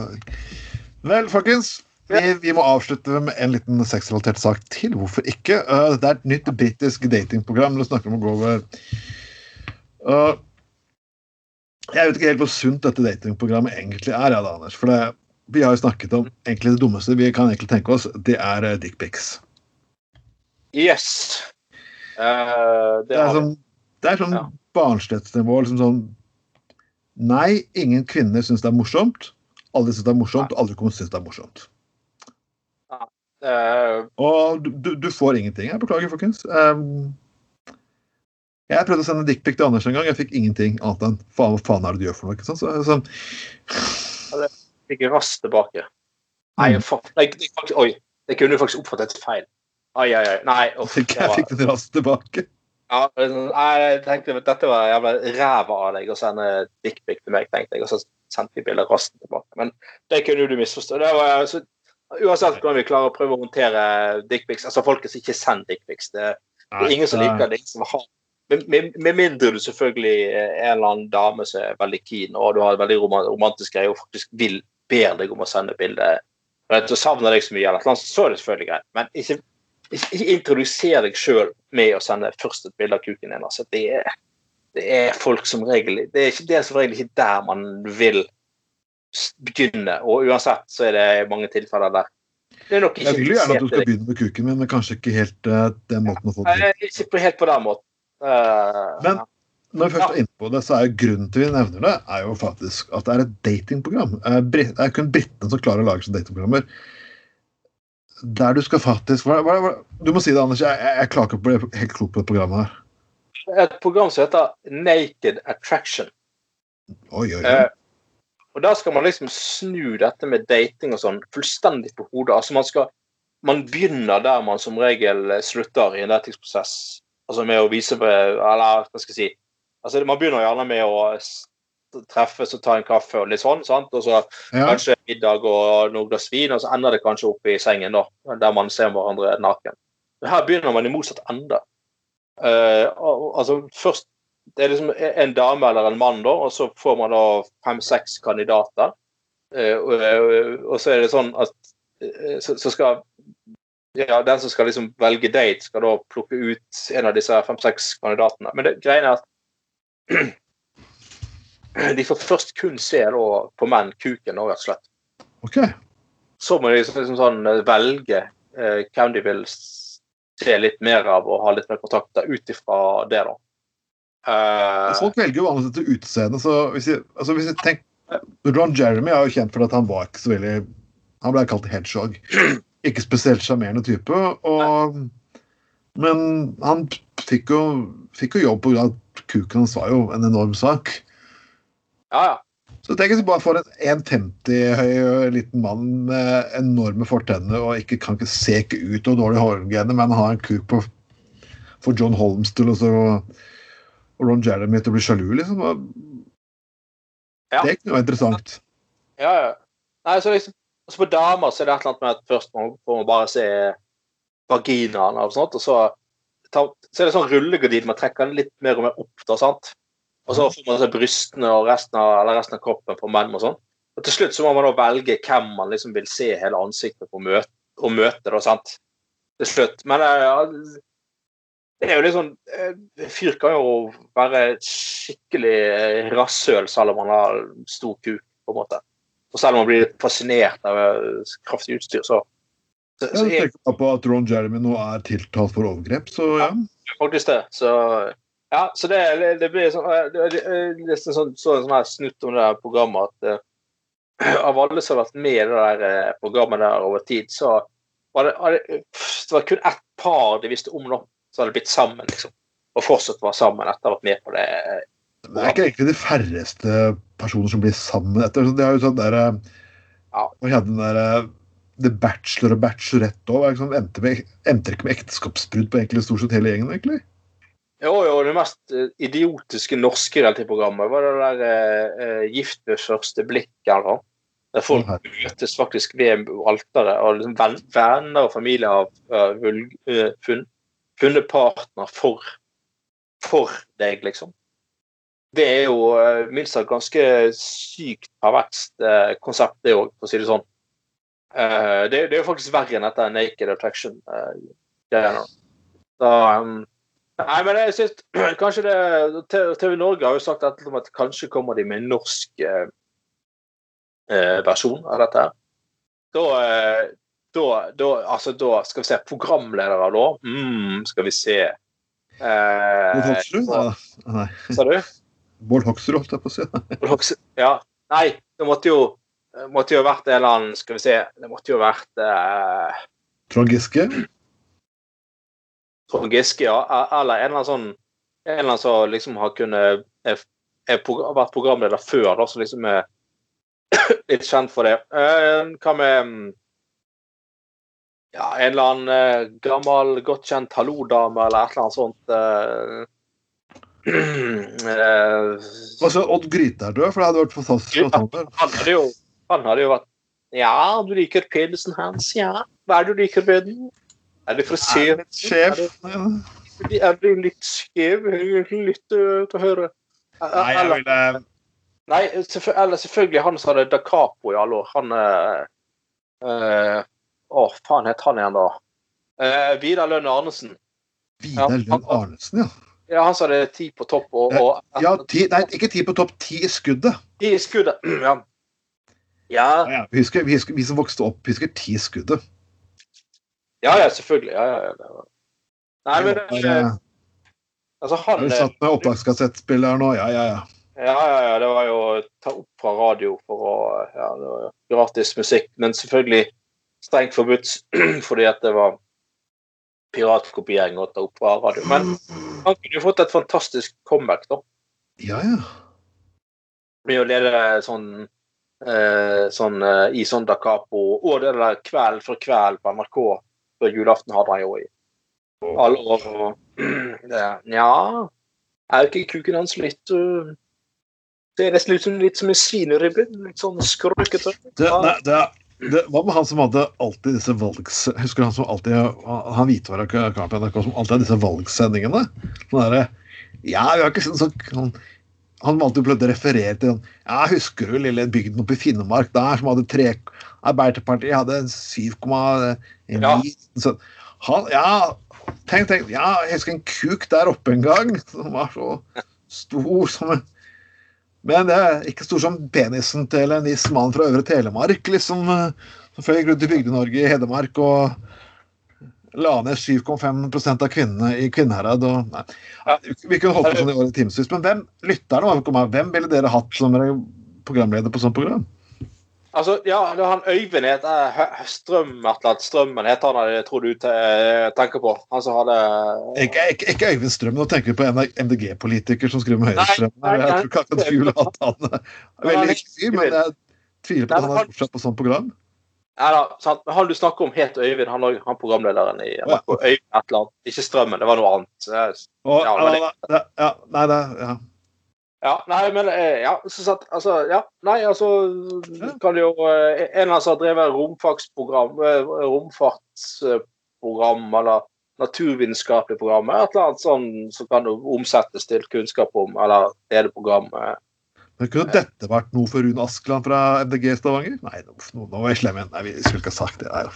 Vel, folkens. Vi, vi må avslutte med en liten sexrelatert sak til. Hvorfor ikke? Uh, det er et nytt britisk datingprogram det snakker om å gå over uh, Jeg vet ikke helt hvor sunt dette datingprogrammet egentlig er, ja, da, Anders. For det, vi har jo snakket om egentlig det dummeste vi kan egentlig tenke oss. Det er uh, dickpics. Yes. Uh, det Det er sånn, det er sånn Ja. barnslighetsnivå. Liksom sånn Nei, ingen kvinner syns det er morsomt. Alle syns det er morsomt, og alle kommer til å synes det er morsomt. Uh, Og du, du, du får ingenting. Jeg beklager, folkens. Um, jeg prøvde å sende dickpic til Anders en gang. Jeg fikk ingenting annet enn faen, hva faen er det du gjør for noe? Ikke sant? Så, så, fikk raskt tilbake. Nei, Mm. Nei, det, faktisk, oi. Det kunne du faktisk oppfattet feil. Ai, ai, ai. Nei, uff, <laughs> det jeg fikk den raskt tilbake. Ja, det sånn, nei, jeg tenkte at dette var jævla ræva av deg å sende dickpic til meg, tenkte jeg, og så sendte vi bildet raskt tilbake. Men det kunne du misforstå. Det var, så, uansett hvordan vi klarer å prøve å håndtere dickpics Altså, folkens, ikke send dickpics. Det, det er ingen som liker det. ingen som har med, med, med mindre du selvfølgelig er en eller annen dame som er veldig keen, og du har en veldig romantisk greie og faktisk vil ber deg om å sende bilde og savner deg så mye, eller noe, så er det selvfølgelig greit. Men ikke, ikke, introduser deg sjøl med å sende først et bilde av kuken din. Altså, det, er, det er folk som regel Det er, ikke, det er som regel ikke der man vil begynne. Og uansett så er det mange tilfeller der er Jeg vil jo gjerne at du skal begynne med kuken min, men kanskje ikke helt uh, den måten å få det til. Ikke på, helt på den måten. Uh, Men- Når vi først er inne på det, så er jo grunnen til vi nevner det, er jo faktisk at det er et datingprogram. Det er kun britene som klarer å lage sånne datingprogrammer. Der du skal faktisk hva, hva, hva, Du må si det, Anders. Jeg, jeg, jeg klarer ikke å bli helt klok på det programmet her. Et program som heter Naked Attraction. Oi, oi, oi. Eh, og da skal man liksom snu dette med dating og sånn fullstendig på hodet. Altså man skal Man begynner der man som regel slutter i en datingsprosess. Altså med å vise Eller hva skal jeg si Altså Man begynner gjerne med å treffes og ta en kaffe og litt sånn, sant? og så Ja, kanskje middag og noe glass vin, og så ender det kanskje opp i sengen, da, der man ser hverandre naken. Men her begynner man i motsatt ende. Eh, og- altså først det er liksom en dame eller en mann, da, og så får man da fem-seks kandidater. Uh, og, og- og så er det sånn at eh, så, så skal ja, Den som skal liksom velge date, skal da plukke ut en av disse fem-seks kandidatene. Men det greia er at <clears throat> de får først kun se da på menn kuken, rett og slett. Okay. Så må de liksom, sånn eh, velge eh, hvem de vil se litt mer av og ha litt mer kontakter ut ifra det, da. Eh, Folk velger jo vanligvis etter utseende, så hvis jeg, altså hvis jeg tenker Ron Jeremy er jo kjent for at han var ikke så veldig Han ble kalt hedgehog. <clears throat> Ikke spesielt sjarmerende type. Og, men han fikk jo, fikk jo jobb pga. at kuken hans var jo en enorm sak. ja, ja. Så tenk hvis du bare får en 1,50 høy liten mann med enorme fortenner og ikke, kan ikke se ikke ut og dårlige hårgener, men har en kuk på for John Holmes til så og Ron Jeremy til å bli sjalu, liksom. Ja. Det ikke noe interessant. ja, ja. Nei, så liksom, altså På damer så er det et eller annet med at først må man bare se vaginaen, og sånt, og så, ta, så er det sånn rullegardin. Man trekker den litt mer og mer opp. da, sant? Og så får man se brystene og resten av, eller resten av kroppen på menn. Og sånn. Og til slutt så må man da velge hvem man liksom vil se hele ansiktet på møte, og møte. da, sant? Til slutt. Men eh, ja, det er jo litt sånn eh, Fyr kan jo være skikkelig eh, rasshøl selv om han har stor kuk, på en måte. Og selv om man blir fascinert av kraftig utstyr, så, så, så Jeg er tenker på at Ron Jeremy nå er tiltalt for overgrep, så ja. ja faktisk det. Så ja, så det, det blir sånn det, det, det, det, sånn, så en sånn her snutt om det her programmet at uh, av alle som har vært med i det der uh, programmet der over tid, så var det, var det, var kun ett par de visste om nå, som hadde blitt sammen, liksom. Og fortsatt var sammen etter å ha vært med på det. Det er ikke egentlig de færreste personer som blir sammen etter. Det er jo sånn der Ja. Vi hadde den der eh, The Bachelor og Bachelorette òg. Liksom, endte, med- endte ikke med ekteskapsbrudd på egentlig stort sett hele gjengen, egentlig. Jo, jo, det mest eh, idiotiske norske reality-programmet var det der eh, eh, Gift ved første blikk, eller noe. Der folk Å, møtes faktisk ved alteret, og liksom venner og familie har uh, eh, funnet partner for, for deg, liksom. Det er jo uh, mildt sagt ganske sykt perverst uh, konsept, det òg, for å si det sånn. Eh, det, det er jo faktisk verre enn dette Naked Attraction-greiene. Så um, Nei, men jeg synes <clears throat> kanskje det TV Norge har jo sagt et om at kanskje kommer de med en norsk eh, eh, versjon av dette her. Da, eh, da, da Altså, da skal vi se Programledere, da? Mm, skal vi se Bård eh, Hoksrud? Ja, nei. Sa du? Bård Hoksrud, holdt jeg på å si. Bård Hoksrud? Ja. Nei, det måtte jo måtte jo vært en eller annen Skal vi se Det måtte jo vært eh, Trond Giske. Trond Giske, ja. Eller en eller annen sånn En eller annen som liksom har kunnet er, er, vært programleder før, da, som liksom er <coughs> litt kjent for det. Eh, Hva med mm, ja, en eller annen eh, gammel, godt kjent hallo-dame eller et eller annet sånt. eh, <clears throat> eh, Altså, Odd Gryte er død, for det hadde vært fantastisk. Han hadde jo han hadde jo vært Ja, du liker penisen hans, ja. Hva er det du liker ved den? Er det Er å se? sjef. De er jo litt skjev. Litt uh, til høre? Nei, jeg ville nei selvfø- eller selvfølgelig han som hadde Da Capo i alle år. Han eh, eh, Å, faen het han igjen, da? Uh, Vidar Lønn Arnesen. Vidar Lønn Arnesen, ja. Ja, han sa det ti på topp og, og ja ti, nei, ikke ti på topp, ti i skuddet. ti i skuddet. <clears throat> Ja. Ja, Ja. Vi, husker, vi, husker, vi som vokste opp, husker ti skuddet. ja, ja selvfølgelig. Ja, ja, ja. Nei, men Det eh, var, altså, eh, han Vi eh, satt med opptakskassettspilleren og ja, ja, ja. Ja, ja, ja. Det var jo å ta opp fra radio for å Ja, det var jo gratis musikk, men selvfølgelig strengt forbudt <clears throat> fordi at det var piratkopiering å ta opp fra radio. Men han kunne jo fått et fantastisk comeback, da. Ja, ja. Med å lede sånn eh, sånn eh, i sånn Da Capo og det der Kveld for kveld på NRK før julaften hadde han jo i alle år. Og <clears throat> det, ja Er ikke kuken hans litt uh, Det er nesten litt som, litt som en svineribbe. Litt sånn skrøkete. Det, det, det, hva med han som hadde alltid disse valgs... Husker du han som alltid Han hvithåra karen på NRK som alltid hadde disse valgsendingene? Sånn derre Ja, vi har ikke sånn sånn han, valgte jo å referere til sånn Ja, husker du lille bygden oppe i Finnmark der som hadde tre Arbeiderpartiet hadde 7,9 Ja. han, Ja, tenk, tenk Ja, jeg husker en kuk der oppe en gang <laughs> som var så stor som en men det er ikke stor som penisen til en viss mann fra Øvre Telemark, liksom. eh, Som gikk rundt i Bygde-Norge i Hedmark og la ned 7,5 av kvinnene i Kvinnherad. Og, nei. Vi kunne holdt på sånn i år i timevis. Men hvem lytterne hvem ville dere hatt som programleder på sånt program? Altså, ja, det var han Øyvind heter Hø- Strøm et eller annet. Strømmen heter han, jeg tror du eh, tenker på. Han som hadde Ikke, ikke, ikke Øyvind Strøm, nå tenker vi på en MDG-politiker som skriver med Høyrestrøm. Jeg tror kanskje du ville hatt han. Veldig hyggelig fyr, men jeg tviler på at han har fortsatt på sånt program. Ja, da, sant? Han du snakker om, het Øyvind. Han, han programlederen i Ja. Øyvind et eller annet. Ikke Strømmen, det var noe annet. Ja, ja, men det- ja, nei, det, ja. Ja, nei, men eh, ja, så satt, altså, ja, nei, altså kan det jo eh, En av oss har drevet romfagsprogram, eh, romfartsprogram eller naturvitenskapelig program, et eller annet sånn som kan omsettes til kunnskap om, eller lederprogram. eh. Men kunne dette vært noe for Rune Askeland fra MDG Stavanger? Nei, nå, nå var jeg slem igjen. Nei, vi skulle ikke ha sagt det Nei.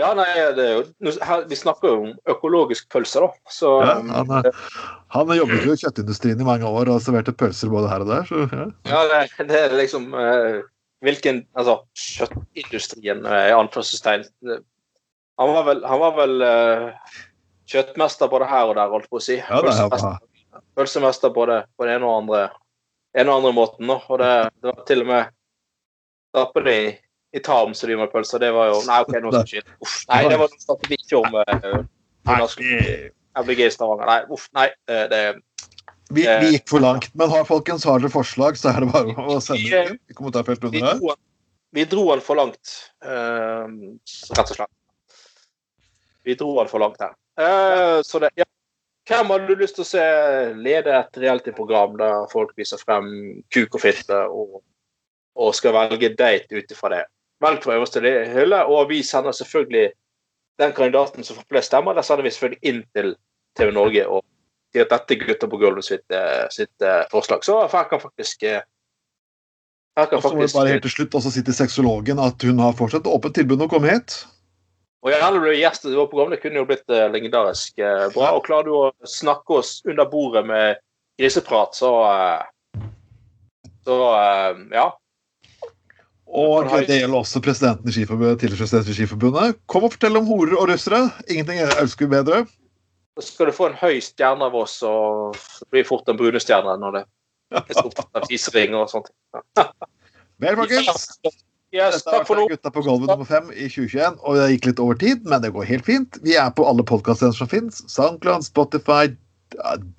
Ja, nei, det er jo her, Vi snakker jo om økologisk pølse, da. Så Ja, han, eh, han jobbet jo i kjøttindustrien i mange år og serverte pølser både her og der. Så, ja. Ja, det, det er liksom uh, Hvilken Altså, kjøttindustrien, uh, i anførselstegn Han var vel, han var vel uh, kjøttmester både her og der, holdt på å si. Ja, er Pølsemester, pølsemester både på det ene og andre, ene og andre måten. nå. Og det, det var til og med Stappe det i, i tarm som de med pølser. Det var jo Nei, OK, nå skal jeg skyte. Nei, det var snakket vi ikke om uh, MBG i Stavanger. Nei, uff, nei. eh, Det, Vi, vi gikk for langt. Men har folkens har dere forslag, så er det bare å sende det i kommentarfeltet under her. vi dro den for langt, eh, rett og slett. Vi dro den for langt her. Eh, så det, ja. Hvem hadde du lyst til å se lede et reality-program der folk viser frem kuk og fitte og, og skal velge date ut ifra det? Velg fra øverste hylle, og vi sender selvfølgelig den kandidaten som får flest stemmer, der sender vi selvfølgelig inn til TV Norge og sier at dette er Gutter på gulvet sitt, eh, sitt eh, forslag. Så her kan faktisk eh, her kan Og så må faktisk bare helt til slutt også si til sexologen at hun har fortsatt åpent tilbud om å komme hit. Og gjerne bli gjest i vårt program. Det kunne jo blitt eh, legendarisk eh, bra. Og klarer du å snakke oss under bordet med griseprat, så eh, Så ja. Og det gjelder også presidenten i Skiforbundet, tidligere Skiforbundet. Kom og fortell om horer og russere. Ingenting jeg elsker bedre. Så skal du få en høy stjerne av oss, og det blir fort en brunestjerne når det <laughs> er så opptatt av fisering og sånt. Vel, folkens. Yes, Dette har vært. Gutta på gulvet nummer fem i 2021, og det gikk litt over tid, men det går helt fint. Vi er på alle podkasttjenester som fins. Soundcloud, Spotify,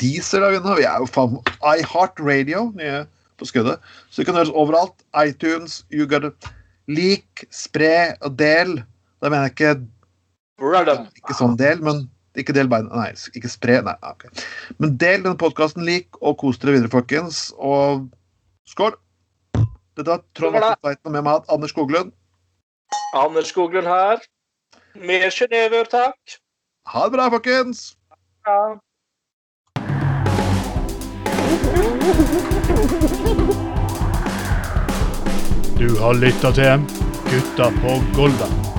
Deezer er vi nå. Vi er jo faen iHeartRadio, nye på skuddet. Så det kan høres overalt. iTunes, you got it. Lik, spre og del. Da mener jeg ikke ikke sånn del, men ikke del beina. Nei, ikke spre. Nei, okay. Men del denne podkasten, lik, og kos dere videre, folkens. Og skål! Dette var Trond. Atle Tveiten med meg, Anders Skoglund. Anders Skoglund her. Med sjenever, takk. Ha det bra, folkens! Ja. Du har lytta til Gutta på Golda.